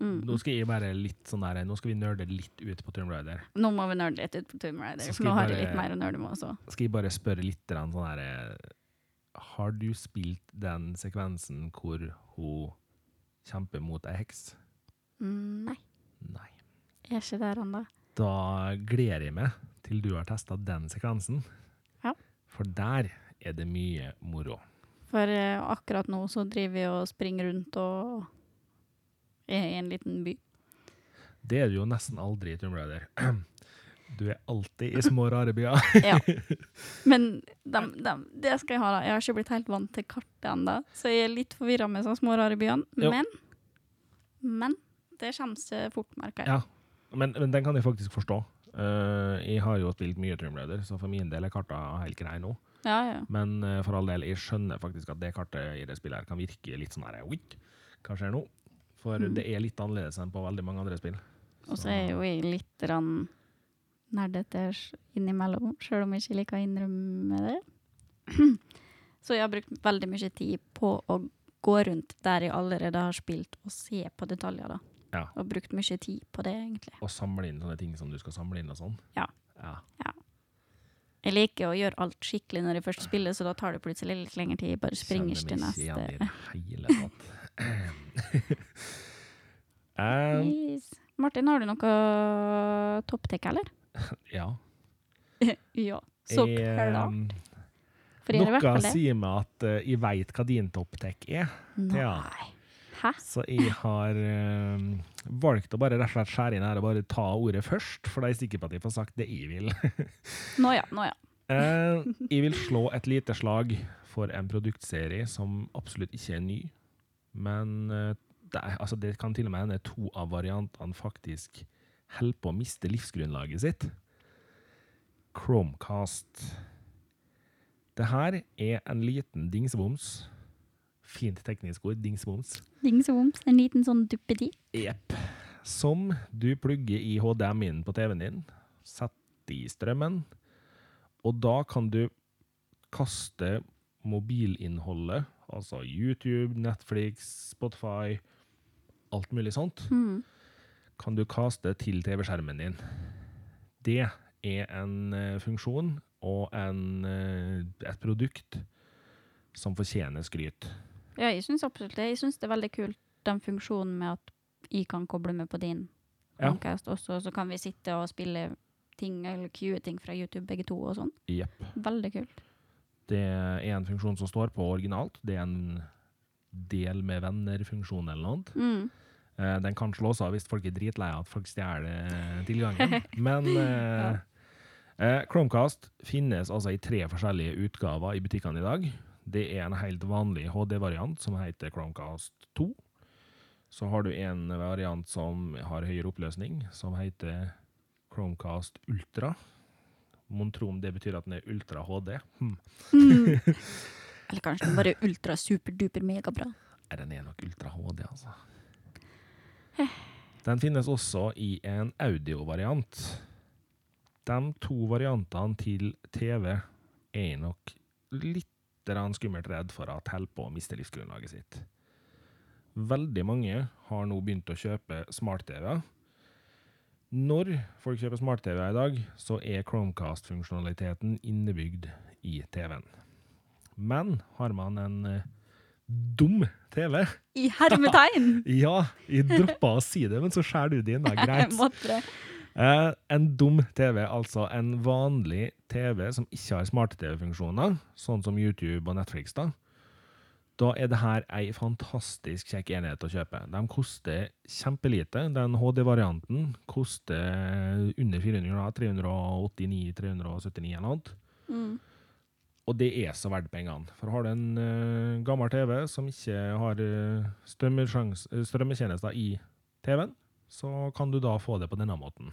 Mm. Nå skal jeg bare litt sånn der, nå skal vi nerde litt ut på Tomb Raider. Nå må vi nerde litt ut på Tomb Raider, for nå har jeg litt mer å nerde med også. Skal jeg bare spørre litt sånn der, eh, Har du spilt den sekvensen hvor hun kjemper mot ei heks? Mm, nei, Nei. jeg er ikke der ennå. Da gleder jeg meg til du har testa den sekvensen. Ja. For der er det mye moro. For eh, akkurat nå så driver vi og springer rundt og i en liten by. Det er du jo nesten aldri i Tomb Raider. Du er alltid i små, rare byer. Ja. Men dem, dem, det skal jeg ha, da. Jeg har ikke blitt helt vant til kartet ennå, så jeg er litt forvirra med sånne små, rare byene. Men, men det kommer seg fort, merker jeg. Ja. Men, men den kan jeg faktisk forstå. Uh, jeg har jo spilt mye Tomb Raider, så for min del er kartene helt greie nå. Ja, ja. Men uh, for all del, jeg skjønner faktisk at det kartet i det spillet her kan virke litt sånn her Oi, hva skjer nå? For Mm. det er litt annerledes enn på veldig mange andre spill. Og så er jo jeg litt nerdete innimellom, sjøl om jeg ikke liker å innrømme det. Så jeg har brukt veldig mye tid på å gå rundt der jeg allerede har spilt, og se på detaljer. da. Ja. Og brukt mye tid på det, egentlig. Og samle inn sånne ting som du skal samle inn og sånn. Ja. ja. Jeg liker å gjøre alt skikkelig når jeg først spiller, så da tar det plutselig litt lengre tid. Bare springer Kjenner til meg ikke igjen i neste. det hele tatt. Yes. Martin, har du noe topptek, eller? ja. ja, så klart. For Noe sier meg at uh, jeg veit hva din topptek er. Nei. Nei. Hæ? Så jeg har um, valgt å bare rett og slett skjære inn her og bare ta ordet først, for da er jeg sikker på at jeg får sagt det jeg vil. Nå ja, nå ja. uh, jeg vil slå et lite slag for en produktserie som absolutt ikke er ny. Men eh, det, er, altså det kan til og med hende to av variantene faktisk holder på å miste livsgrunnlaget sitt. Chromecast. Det her er en liten dingseboms. Fint teknisk ord, dingseboms. Dingseboms. en liten sånn duppedi. Jepp. Som du plugger i HDMI-en på TV-en din, setter i strømmen, og da kan du kaste mobilinnholdet, altså YouTube, Netflix, Spotify, alt mulig sånt, Mm. kan du kaste til TV-skjermen din. Det er en eh, funksjon og en, eh, et produkt som fortjener skryt. Ja, jeg syns absolutt det. Jeg syns det er veldig kult, den funksjonen med at jeg kan koble med på din Ja. Chromecast også, så kan vi sitte og spille ting eller cue ting fra YouTube begge to og sånn. Yep. Veldig kult. Det er en funksjon som står på originalt. Det er en del med venner-funksjon eller noe. Mm. Eh, Den kan slås av hvis folk er dritlei av at folk stjeler eh, tilgangen. Men eh, eh, Chromecast finnes altså i tre forskjellige utgaver i butikkene i dag. Det er en helt vanlig HD-variant som heter Chromecast 2. Så har du en variant som har høyere oppløsning, som heter Chromecast Ultra. Mon tro om det betyr at den er ultra HD. Hmm. Mm. Eller kanskje den bare er ultra super-duper megabra. Nei, Den er nok Ultra HD, altså. Den finnes også i en audiovariant. De to variantene til TV er jeg nok litt skummelt redd for at holder på å miste livsgrunnlaget sitt. Veldig mange har nå begynt å kjøpe smart-TV. Når folk kjøper smart-TV i dag, så er Chromecast-funksjonaliteten innebygd i TV-en. Men har man en eh, dum TV I hermetegn! Ja, jeg droppa å si det, men så skjærer du det inn. da, Greit. Eh, en dum TV, altså en vanlig TV som ikke har smart-TV-funksjoner, sånn som YouTube og Netflix, da. Da er det her ei fantastisk kjekk enhet å kjøpe. De koster kjempelite. Den HD-varianten koster under 400 389-379 eller noe. Mm. Og det er så verdt pengene. For har du en uh, gammel TV som ikke har uh, strømmetjenester i TV-en, så kan du da få det på denne måten.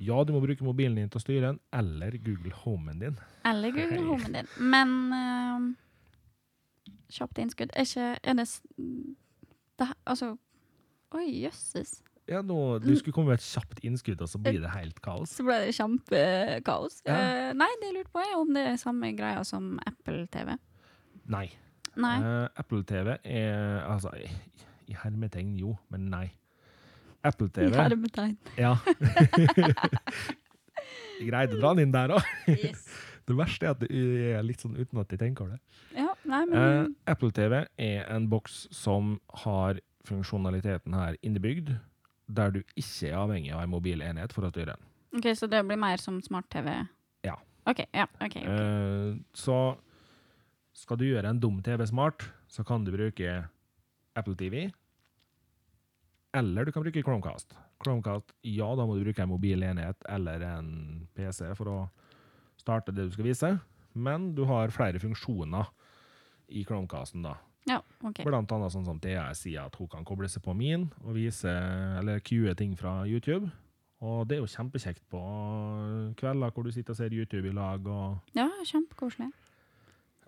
Ja, du må bruke mobilen din til å styre den, eller Google Homen din. Eller Google. Homen din. Men uh, kjapt innskudd er ikke Er det, det Altså Oi, jøsses. Ja, nå, Du skulle komme med et kjapt innskudd, og så blir det helt kaos. Så ble det kjempekaos. Ja. Uh, nei, det jeg lurte på, er om det er samme greia som Apple TV. Nei. Nei. Uh, Apple TV er Altså, i, i hermetegn, jo, men nei. Apple TV I Hermetegn. Ja. Jeg greide å dra den inn der òg. Yes. Det verste er at det er litt sånn uten at de tenker over det. Nei, Eh, men Apple TV er en boks som har funksjonaliteten her innebygd, der du ikke er avhengig av en mobil enhet for å styre den. Ok, Så det blir mer som smart-TV? Ja. OK. ja, ok. okay. Eh, så skal du gjøre en dum TV smart, så kan du bruke Apple TV, eller du kan bruke Chromecast. Chromecast, ja, da må du bruke en mobil enhet eller en PC for å starte det du skal vise, men du har flere funksjoner i Chromecasten da. Ja, OK. Blant annet sånn som Thea sier at hun kan koble seg på min og vise, eller cue ting fra YouTube. Og det er jo kjempekjekt på kvelder hvor du sitter og ser YouTube i lag. og Ja, kjempekoselig.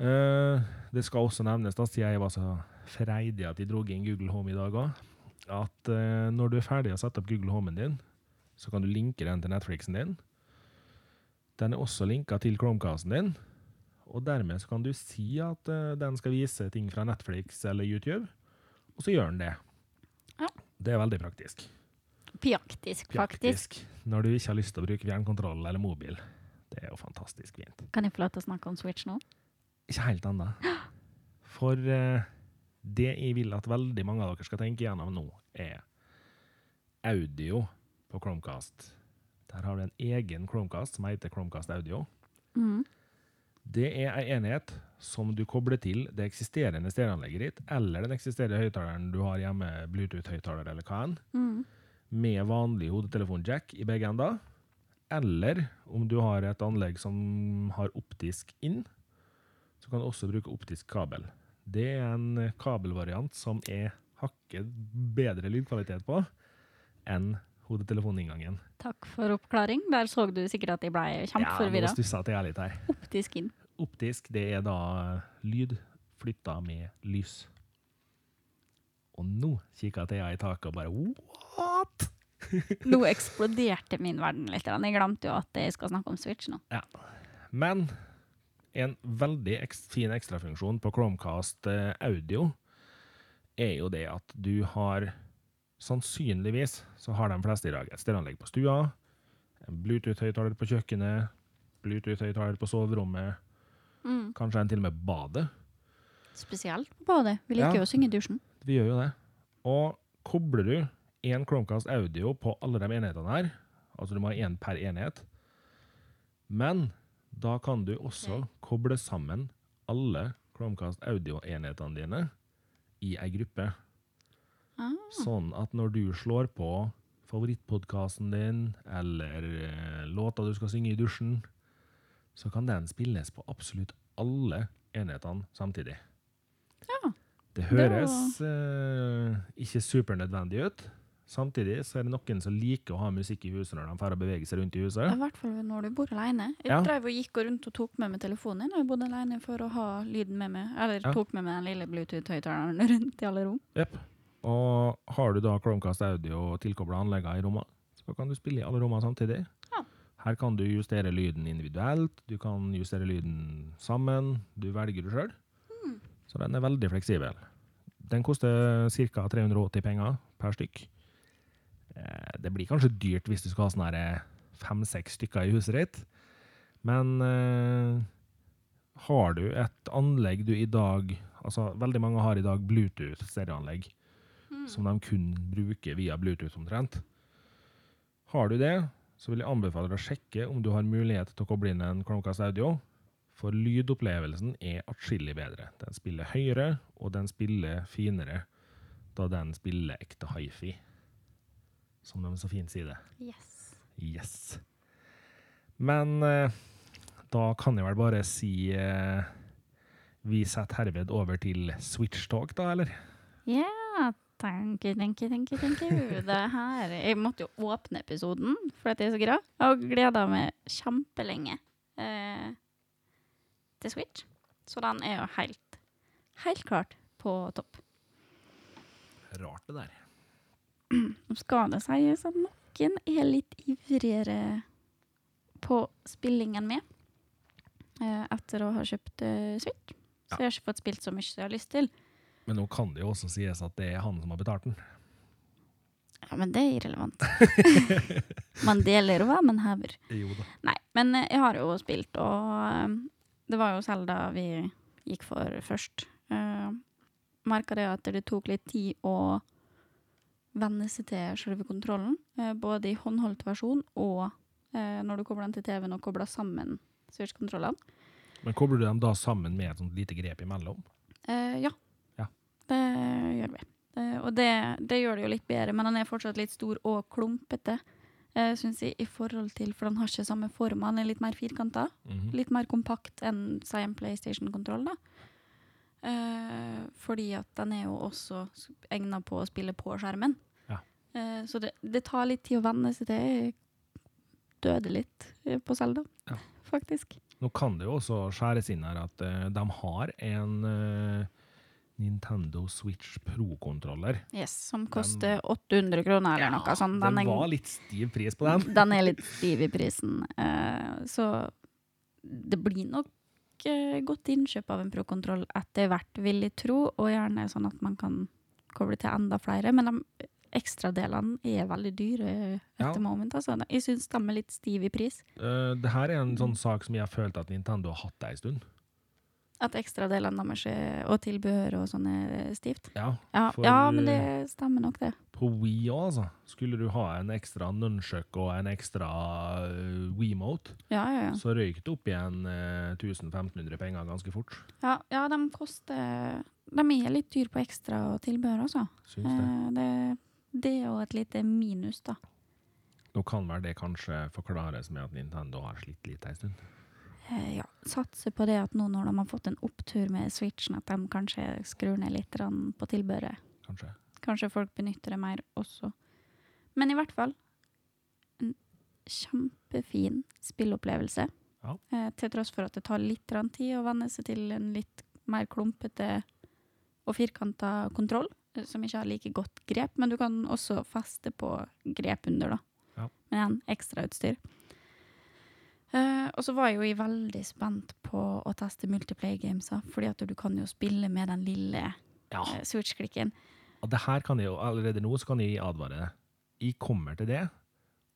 Eh, det skal også nevnes, da, siden jeg var så freidig at de dro inn Google Home i dag òg, at eh, når du er ferdig å sette opp Google Homen din, så kan du linke den til Netflixen din. Den er også linka til Chromecasten din, og dermed så kan du si at uh, den skal vise ting fra Netflix eller YouTube, og så gjør den det. Ja. Det er veldig praktisk. Praktisk, faktisk. Når du ikke har lyst til å bruke fjernkontroll eller mobil. Det er jo fantastisk fint. Kan jeg få lov til å snakke om Switch nå? Ikke helt ennå. For uh, det jeg vil at veldig mange av dere skal tenke gjennom nå, er audio på Chromecast. Der har du en egen Chromecast som heter Chromecast Audio. Mm. Det er ei enhet som du kobler til det eksisterende stereoanlegget ditt, eller den eksisterende høyttaleren du har hjemme, Bluetooth-høyttaler eller hva enn, Mm. med vanlig hodetelefonjack i begge ender. Eller om du har et anlegg som har optisk inn, så kan du også bruke optisk kabel. Det er en kabelvariant som er hakket bedre lydkvalitet på enn hodetelefoninngangen. Takk for oppklaring. Der så du sikkert at jeg ble Ja, kjempeforvirra. nå stussa jeg litt her. Optisk inn. Optisk, det er da lyd flytta med lys. Og nå kikker Thea i taket og bare What?! Nå eksploderte min verden litt. Jeg glemte jo at jeg skal snakke om Switch nå. Ja. Men en veldig eks fin ekstrafunksjon på Chromecast eh, audio er jo det at du har Sannsynligvis så har de fleste i dag et stereoanlegg på stua, en Bluetooth-høyttaler på kjøkkenet, Bluetooth-høyttaler på soverommet, Mm. kanskje en til og med badet. Spesielt på badet. Vi liker Ja. jo å synge i dusjen. Vi gjør jo det. Og kobler du en Chromecast audio på alle de enhetene her, altså du må ha én per enhet, men da kan du også koble sammen alle Chromecast audio-enhetene dine i ei gruppe. Ah. Sånn at når du slår på favorittpodkasten din, eller eh, låta du skal synge i dusjen, så kan den spilles på absolutt alle enhetene samtidig. Ja. Det var- høres eh, ikke supernødvendig ut. Samtidig så er det noen som liker å ha musikk i huset når de får bevege seg rundt i huset. I hvert fall når du bor alene. Jeg Ja. drev og gikk rundt og tok med meg telefonen når jeg bodde alene for å ha lyden med meg. Eller Ja. tok med meg den lille Bluetooth-høyttaleren rundt i alle rom. Jepp. Og har du da Chromecast Audio og tilkobla anleggene i rommene, så kan du spille i alle rommene samtidig. Ja. Her kan du justere lyden individuelt, du kan justere lyden sammen. Du velger det sjøl. Mm. Så den er veldig fleksibel. Den koster ca. 380 penger per stykk. Eh, Det blir kanskje dyrt hvis du skal ha sånne her fem-seks stykker i huset ditt, men eh, har du et anlegg du i dag Altså, veldig mange har i dag Bluetooth-stereoanlegg Hmm. som de kun bruker via Bluetooth omtrent. Har du det, så vil jeg anbefale deg å sjekke om du har mulighet til å koble inn en Chromecast Audio, for lydopplevelsen er atskillig bedre. Den spiller høyere, og den spiller finere da den spiller ekte hifi, som de så fint sier det. Yes. Yes. Men eh, Da kan jeg vel bare si eh, Vi setter herved over til Switch Talk, da, eller? Ja, thank you, thank you, thank you, thank you. Det her Jeg måtte jo åpne episoden, for at jeg er så glad. Jeg har gleda meg kjempelenge eh, til Switch. Så den er jo helt, helt klart på topp. Rart, det der. Nå skal det sies at noen er litt ivrigere på spillingen med eh, etter å ha kjøpt eh, Switch. Så jeg har ikke fått spilt så mye som jeg har lyst til. Men nå kan det jo også sies at det er han som har betalt den. Ja, men det er irrelevant. man deler hva man hever. Jo da. Nei, men eh, jeg har jo spilt, og eh, det var jo Selda vi gikk for først. Uh, Merka det at det tok litt tid å venne seg til selve kontrollen, Uh, både i håndholdt versjon og uh, når du kobler den til TV-en og kobler sammen Switch-kontrollene. Men kobler du dem da sammen med et sånt lite grep imellom? Uh, ja. Det gjør vi. Eh, og det, det gjør det jo litt bedre, men den er fortsatt litt stor og klumpete. Uh, synes jeg, i forhold til, For den har ikke samme form. Den er litt mer firkanta. Mhm. Litt mer kompakt enn si en PlayStation-kontroll. da. Eh, fordi at den er jo også egna på å spille på skjermen. Ja. Eh, så det, det tar litt tid å venne seg til. Jeg døde litt eh, på Selda, Ja. faktisk. Nå kan det jo også skjæres inn her at eh, de har en eh, Nintendo Switch Pro-kontroller. Yes, Som koster 800 kroner eller noe sånt. Den den var litt stiv pris på den. Den er litt stiv i prisen. Uh, så det blir nok uh, godt innkjøp av en pro-kontroll etter hvert, vil jeg tro. Og gjerne sånn at man kan koble til enda flere. Men de ekstradelene er veldig dyre Ja. etter moment. Altså. Jeg syns de er litt stive i pris. Uh, det her er en sånn sak som jeg har følt at Nintendo har hatt ei stund. At ekstradelene deres er- og tilbehør og sånn er stivt. Ja, Ja, For- ja, men det stemmer nok, det. På Wii òg, altså. Skulle du ha en ekstra nunchuck og en ekstra uh, WeMote, Ja, ja, ja. så røyk det opp igjen uh, 1500 penger ganske fort. Ja, ja, de koster De er litt dyr på ekstra og tilbehør, altså. Syns det. Uh, det, det er jo et lite minus, da. Nå kan vel det kanskje forklares med at Nintendo har slitt litt ei stund. Eh, ja, satser på det at nå når de har fått en opptur med Switchen, at de kanskje skrur ned litt på tilbehøret. Kanskje. Kanskje folk benytter det mer også. Men i hvert fall en kjempefin spillopplevelse. Ja. Eh, til tross for at det tar litt tid å venne seg til en litt mer klumpete og firkanta kontroll, eh, som ikke har like godt grep, men du kan også feste på grep under, da. Ja. Med en ekstrautstyr. Eh, og så var jeg jo veldig spent på å teste multiplayer games, fordi at du kan jo spille med den lille Ja. uh, switch-klikken. Og det her kan jeg jo allerede nå så kan jeg advare. Jeg kommer til det,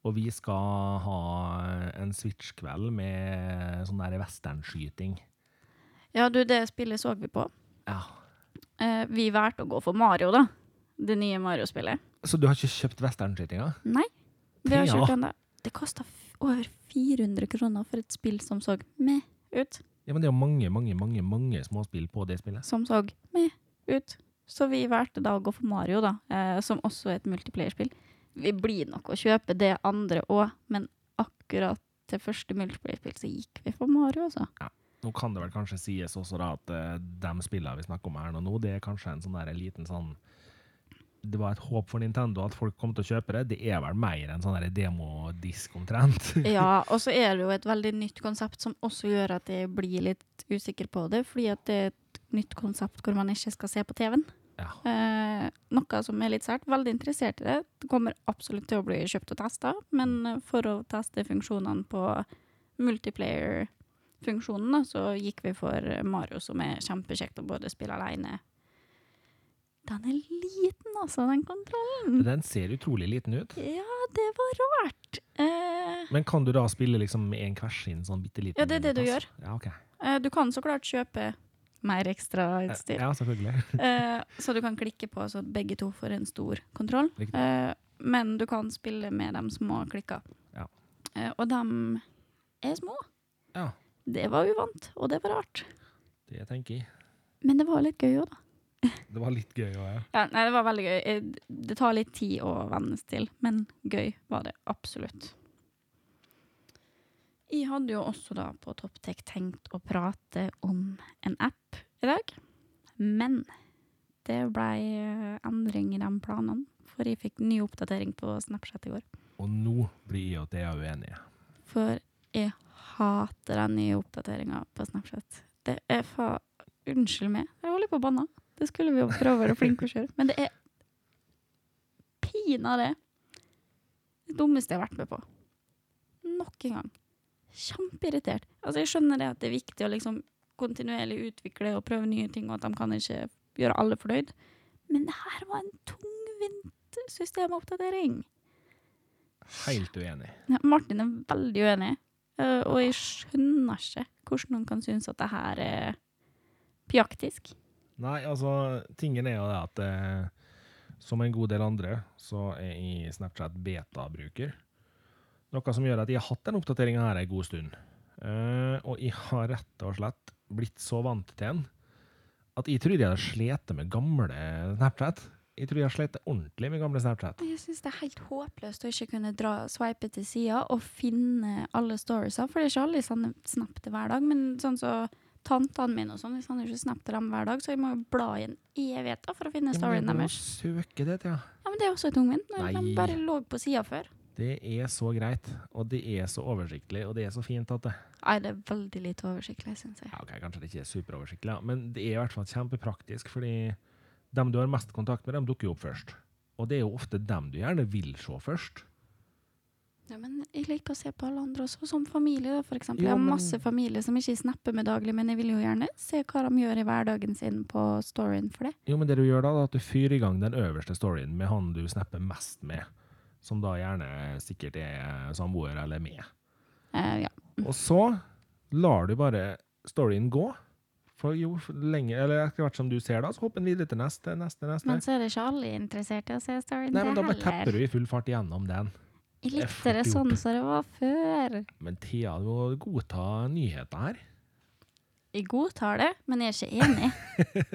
og vi skal ha en Switch-kveld med sånn der westernskyting. Ja, du, det spillet så vi på. Ja. Uh, vi valgte å gå for Mario, da. Det nye Mario-spillet. Så du har ikke kjøpt westernskytinga? Nei, vi har kjøpt den da. Det kosta over 400 kroner for et spill som så meh ut. Ja, men det er jo mange, mange, mange mange småspill på det spillet. Som så meh ut. Så vi valgte da å gå for Mario, da, eh, som også er et multiplayer-spill. Vi blir nok å kjøpe det andre òg, men akkurat til første multiplayer-spill så gikk vi for Mario, altså. Nå kan det vel kanskje sies også da at eh, de spillene vi snakker om her nå, det er kanskje en sånn der liten sånn Det var et håp for Nintendo at folk kom til å kjøpe det. Det er vel mer en sånn demodisk omtrent. Ja, og så er det jo et veldig nytt konsept som også gjør at jeg blir litt usikker på det, fordi at det er et nytt konsept hvor man ikke skal se på TV-en. Ja. Eh, noe som er litt sært. Veldig interessert i det. Det kommer absolutt til å bli kjøpt og testa, men for å teste funksjonene på multiplayer-funksjonen, så gikk vi for Mario, som er kjempekjekt å både spille alene. Den er liten, altså, den kontrollen. Den ser utrolig liten ut. Ja, det var rart. Eh, Men kan du da spille liksom med en hver sin sånn bitte liten Ja, det er det du gjør. Ja, ok. eh, du kan så klart kjøpe mer ekstra utstyr. Ja, selvfølgelig. Eh, så du kan klikke på så begge to får en stor kontroll. Eh, men du kan spille med de små klikka. Ja. Eh, og de er små. Ja, Det var uvant, og det var rart. det tenker jeg. Men det var litt gøy òg, da. Det var litt gøy òg, ja. Ja, nei, det var veldig gøy. Eh, Det tar litt tid å vennes til, men gøy var det absolutt. Jeg hadde jo også da på Topptek tenkt å prate om en app i dag, men det ble endring i de planene, for jeg fikk ny oppdatering på Snapchat i går. Og nå blir jeg og Thea uenige. For jeg hater den nye oppdateringa på Snapchat. Det er fa... Unnskyld meg, jeg holder på å banne. Det skulle vi jo prøve å være flinke å kjøre. Men det er pinadø det dummeste jeg har vært med på. Nok en gang. Kjempeirritert. Altså, jeg skjønner det at det er viktig å liksom kontinuerlig utvikle og prøve nye ting, og at de kan ikke gjøre alle fornøyd. Men det her var en tungvint systemoppdatering. Helt uenig. Ja, Martin er veldig uenig, eh, og jeg skjønner ikke hvordan noen kan synes at det her er pjaktisk. Nei, altså, tingen er jo det at eh, som en god del andre, så er jeg Snapchat beta-bruker. Noe som gjør at jeg har hatt den oppdateringa her en god stund. Eh, og jeg har rett og slett blitt så vant til den at jeg tror jeg hadde slitt med gamle Snapchat. Jeg tror jeg har slitt ordentlig med gamle Snapchat. Jeg syns det er helt håpløst å ikke kunne dra, swipe til sida og finne alle storiesa, for det er ikke alle jeg sender snap til hver dag. Men sånn så tantene mine og sånn, Hvis han ikke snapper dem hver dag, så jeg må jo bla i en evighet for å finne Ja, men storyen jeg må deres. søke det, ja. Ja, men det er også tungvint. når Nei. De bare lå på sida før. Det er så greit, og det er så oversiktlig, og det er så fint at det Nei, det er veldig lite oversiktlig, syns jeg. ja, ok, Kanskje det ikke er superoversiktlig, ja, men det er i hvert fall kjempepraktisk, fordi dem du har mest kontakt med, dem dukker jo opp først. Og det er jo ofte dem du gjerne vil se først. Ja, men jeg liker å se på alle andre også, som familie, da, for eksempel. Jo, jeg har masse familie som ikke snapper med daglig, men jeg vil jo gjerne se hva de gjør i hverdagen sin på storyen for det. Jo, men det du gjør da, er at du fyrer i gang den øverste storyen med han du snapper mest med, som da gjerne sikkert er samboer eller med. Eh, ja. Og så lar du bare storyen gå. For jo lenger, eller etter hvert som du ser da, så hopper en videre til neste, neste, neste. Men så er det ikke alle interessert i å se storyen Nei, men da bare tepper du i full fart gjennom den. Er det sånn som det var før. Men Thea, du må godta nyheter her. Jeg godtar det, men jeg er ikke enig.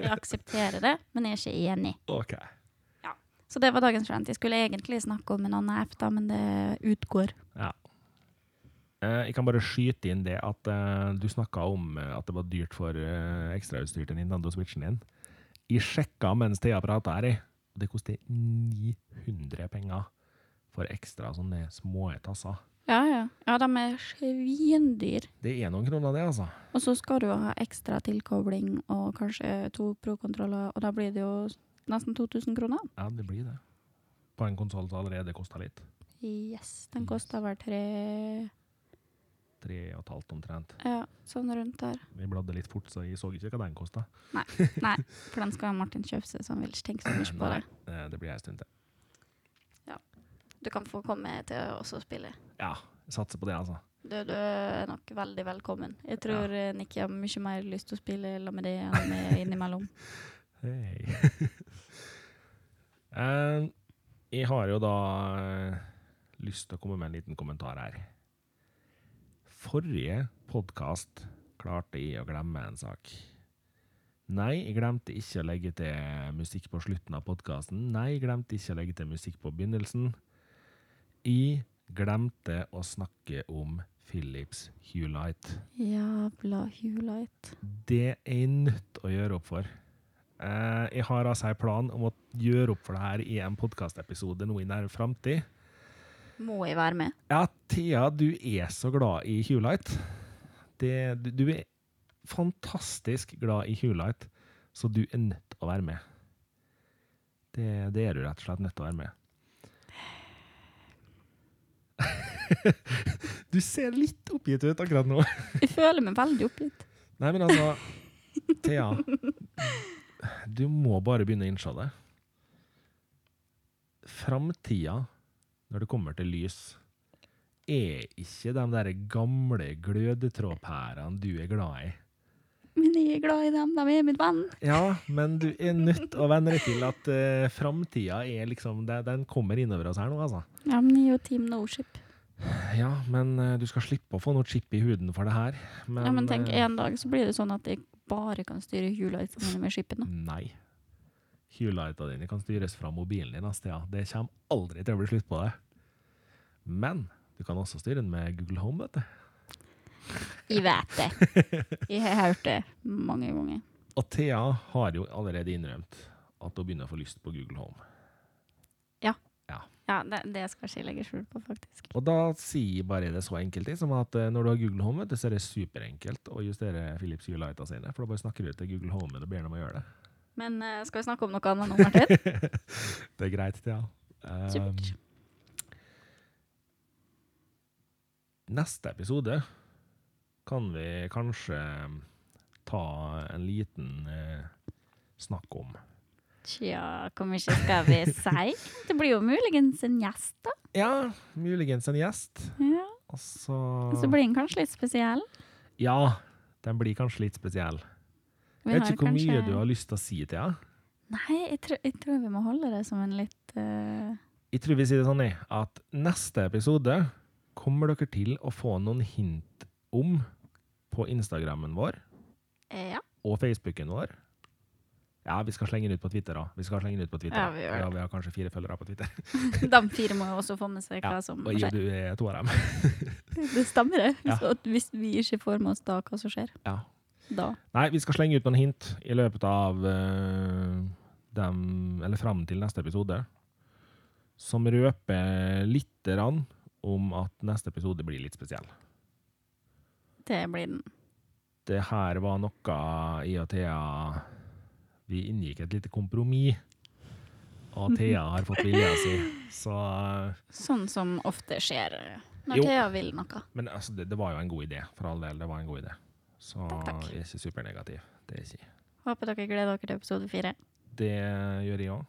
Jeg aksepterer det, men jeg er ikke enig. Ok. Så det var dagens rant. Jeg skulle egentlig snakke om en annen app, da, men det utgår. Ja. Eh, jeg kan bare skyte inn det at eh, du snakka om eh, at det var dyrt for eh, ekstrautstyr til Nintendo Switchen din. Jeg sjekka mens Thea prata her, det koster 900 penger for ekstra sånne små tasser. Ja, ja. Ja, de er svindyr. Det er noen kroner, det, altså. Og så skal du ha ekstra tilkobling og kanskje to pro-kontroller, og da blir det jo nesten 2000 kroner. Ja, det blir det. På en konsoll som allerede kosta litt. Yes, den koster vel tre Tre og et halvt omtrent. Ja, sånn rundt der. Vi bladde litt fort, så jeg så ikke hva den kosta. Nei, for den skal Martin kjøpe seg, så han vil ikke tenke så mye på det. Nei, det blir ei stund til. Du kan få komme til å også spille. Ja, jeg satser på det, altså. Du, du er nok veldig velkommen. Jeg tror ja. Nikki har mye mer lyst til å spille sammen med det enn med innimellom. Hei. uh, jeg har jo da eh, lyst til å komme med en liten kommentar her. Forrige podkast klarte jeg å glemme en sak. Nei, jeg glemte ikke å legge til musikk på slutten av podkasten. Nei, jeg glemte ikke å legge til musikk på begynnelsen. Jeg glemte å snakke om Philips Hulight. Jævla Hulight. Det er jeg nødt til å gjøre opp for. Eh, jeg har altså en plan om å gjøre opp for det her i en podkastepisode nå i nær framtid. Må jeg være med? Ja, Thea, du er så glad i Hulight. Det, du, du er fantastisk glad i Hulight, så du er nødt til å være med. Det, det er du rett og slett nødt til å være med. Du ser litt oppgitt ut akkurat nå. Jeg føler meg veldig oppgitt. Nei, men altså Thea, du må bare begynne å innse det. Framtida, når det kommer til lys, er ikke de der gamle glødetrådpærene du er glad i. Men jeg er glad i dem. De er min venn. Ja, men du er nødt til å venne deg til at uh, framtida er liksom den, kommer innover oss her nå, altså. Ja, men jeg er jo Team No Ship. Ja, men eh, du skal slippe å få noe chip i huden for det her. Men, ja, men tenk, eh, en dag så blir det sånn at jeg bare kan styre Hulightene mine med chipen. Nei. Hulighta dine kan styres fra mobilen din. Astia. Det kommer aldri til å bli slutt på det. Men du kan også styre den med Google Home. vet du. Jeg vet det. Jeg har hørt det mange ganger. Og Thea har jo allerede innrømt at hun begynner å få lyst på Google Home. Ja, det, det skal ikke jeg legge skjul på, faktisk. Og da sier bare det så enkelt som at eh, når du har Google Home, vet du, så er det superenkelt å justere Philips Hue Lighta sine. For da bare snakker du til Google Home og ber dem å gjøre det. Men uh, skal vi snakke om noe annet nå, Martin? det er greit, Thea. Um, Supert. neste episode kan vi kanskje ta en liten uh, snakk om. Tja, hvor mye skal vi si? Det blir jo muligens en gjest, da. Ja, muligens en gjest. Ja. Og så Så blir den kanskje litt spesiell. Ja, den blir kanskje litt spesiell. Vi Jeg vet ikke hvor mye du har lyst til å si, til Thea. Nei, jeg, tror- jeg tror vi må holde det som en litt uh... Jeg tror vi sier det sånn at neste episode kommer dere til å få noen hint om på Instagrammen vår Ja. og Facebooken vår. Ja, vi skal slenge den ut på Twitter, da. Vi skal slenge den ut på Twitter. Ja, vi ja, vi har kanskje fire følgere på Twitter. De fire må jo også få med seg hva Ja, som skjer Ja, og du er to av dem. Det stemmer, det. Ja. Hvis vi ikke får med oss da hva som skjer, Ja. da Nei, vi skal slenge ut noen hint i løpet av uh, dem, eller fram til neste episode, som røper lite grann om at neste episode blir litt spesiell. Det blir den. Det her var noe i og Thea Vi inngikk et lite kompromiss, og Thea har fått vilja si. Så Sånn som ofte skjer eh, når Jo. Thea vil noe. Men altså, det, det var jo en god idé, for all del. Det var en god idé. Så Takk, takk. jeg er ikke supernegativ. Det er ikke. Håper dere gleder dere til episode fire. Det gjør jeg òg.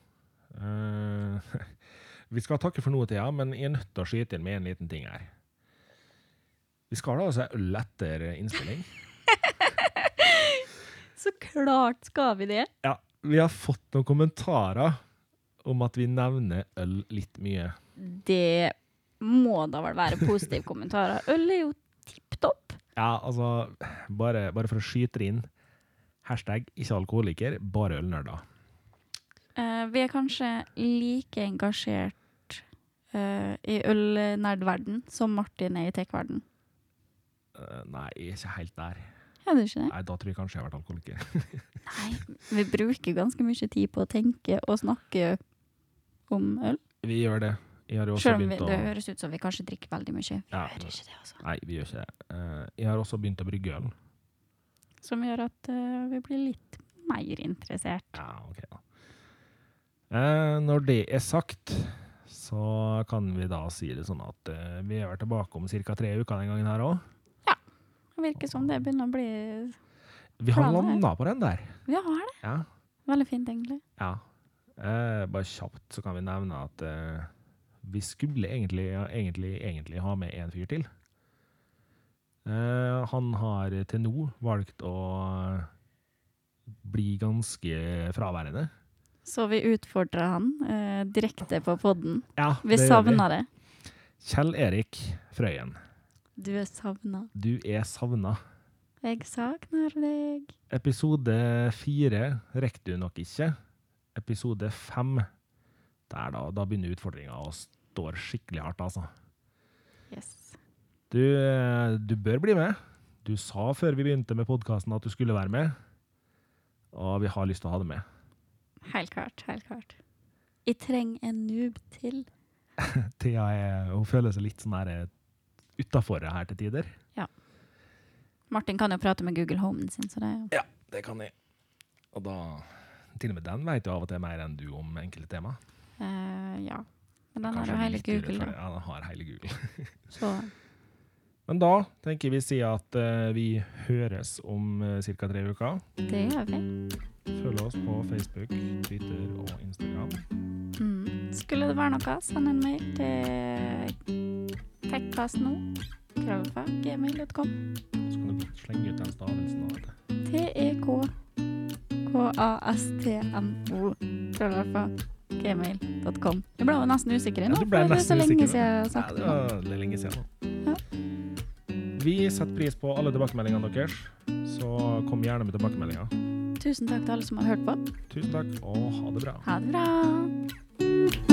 vi skal takke for noe, Thea, men jeg er nødt til å skyte inn med en liten ting her. Vi skal da altså øl etter innspilling. Så klart skal vi det! Ja, vi har fått noen kommentarer om at vi nevner øl litt mye. Det må da vel være positive kommentarer. Øl er jo tipp topp. Ja, altså, bare, bare for å skyte det inn. Hashtag ikke alkoholiker, bare ølnerder. Uh, vi er kanskje like engasjert uh, i ølnerdverden som Martin er i tech-verden. Uh, nei, ikke helt der. Er du ikke det? Nei, Da tror jeg kanskje jeg har vært alkoholiker. Nei, vi bruker ganske mye tid på å tenke og snakke om øl. Vi gjør det. Jeg har jo også Selv om vi, det høres ut som vi kanskje drikker veldig mye. Vi Ja. gjør ikke det, altså. Nei, vi gjør ikke det. Eh, jeg har også begynt å brygge øl. Som gjør at uh, vi blir litt mer interessert. Ja, ok da. Eh, når det er sagt, så kan vi da si det sånn at eh, vi er vært tilbake om ca. tre uker den gangen her òg. Virker som det begynner å bli Vi har landa på den der. Vi hva er det? Ja. Veldig fint, egentlig. ja. Eh, bare kjapt så kan vi nevne at eh, vi skulle egentlig, ja, egentlig, egentlig ha med en fyr til. Eh, han har til nå valgt å bli ganske fraværende. Så vi utfordrer han eh, direkte på podden. Ja, Vi savner det. Kjell Erik Frøyen, Du er savna. du er savna. Jeg savner deg. Episode fire rekker du nok ikke. Episode fem, da, da begynner utfordringa å stå skikkelig hardt, altså. Yes. Du, eh, du bør bli med. Du sa før vi begynte med podkasten at du skulle være med, og vi har lyst til å ha deg med. Helt klart. Helt klart. Jeg trenger en noob til. Thea hun føler seg litt sånn her utafor her til tider. Martin kan jo prate med Google Homen sin, så det Ja, det kan jeg. Og da Til og med den vet jo av og til mer enn du om enkelte tema. eh, Ja. Men den har jo hele Google, da. Ja, den har hele Google. Så Men da tenker vi si at uh, vi høres om uh, ca. tre uker. det gjør vi. Følg oss på Facebook, Twitter og Instagram. Mm. Skulle det være noe, send en mail til tekkastno. Krølfa, gmail.com. Så kan du slenge ut den stavelsen. av det. T-E-K-K-A-S-T-N-O. Krølfa, gmail.com. Jeg ble jo nesten usikker Ja, nå, ble for det er så lenge siden jeg har sagt det det. var lenge siden nå. Vi setter pris på alle tilbakemeldingene deres, så kom gjerne med tilbakemeldinger. Tusen takk til alle som har hørt på. Tusen takk, og ha det bra. Ha det bra.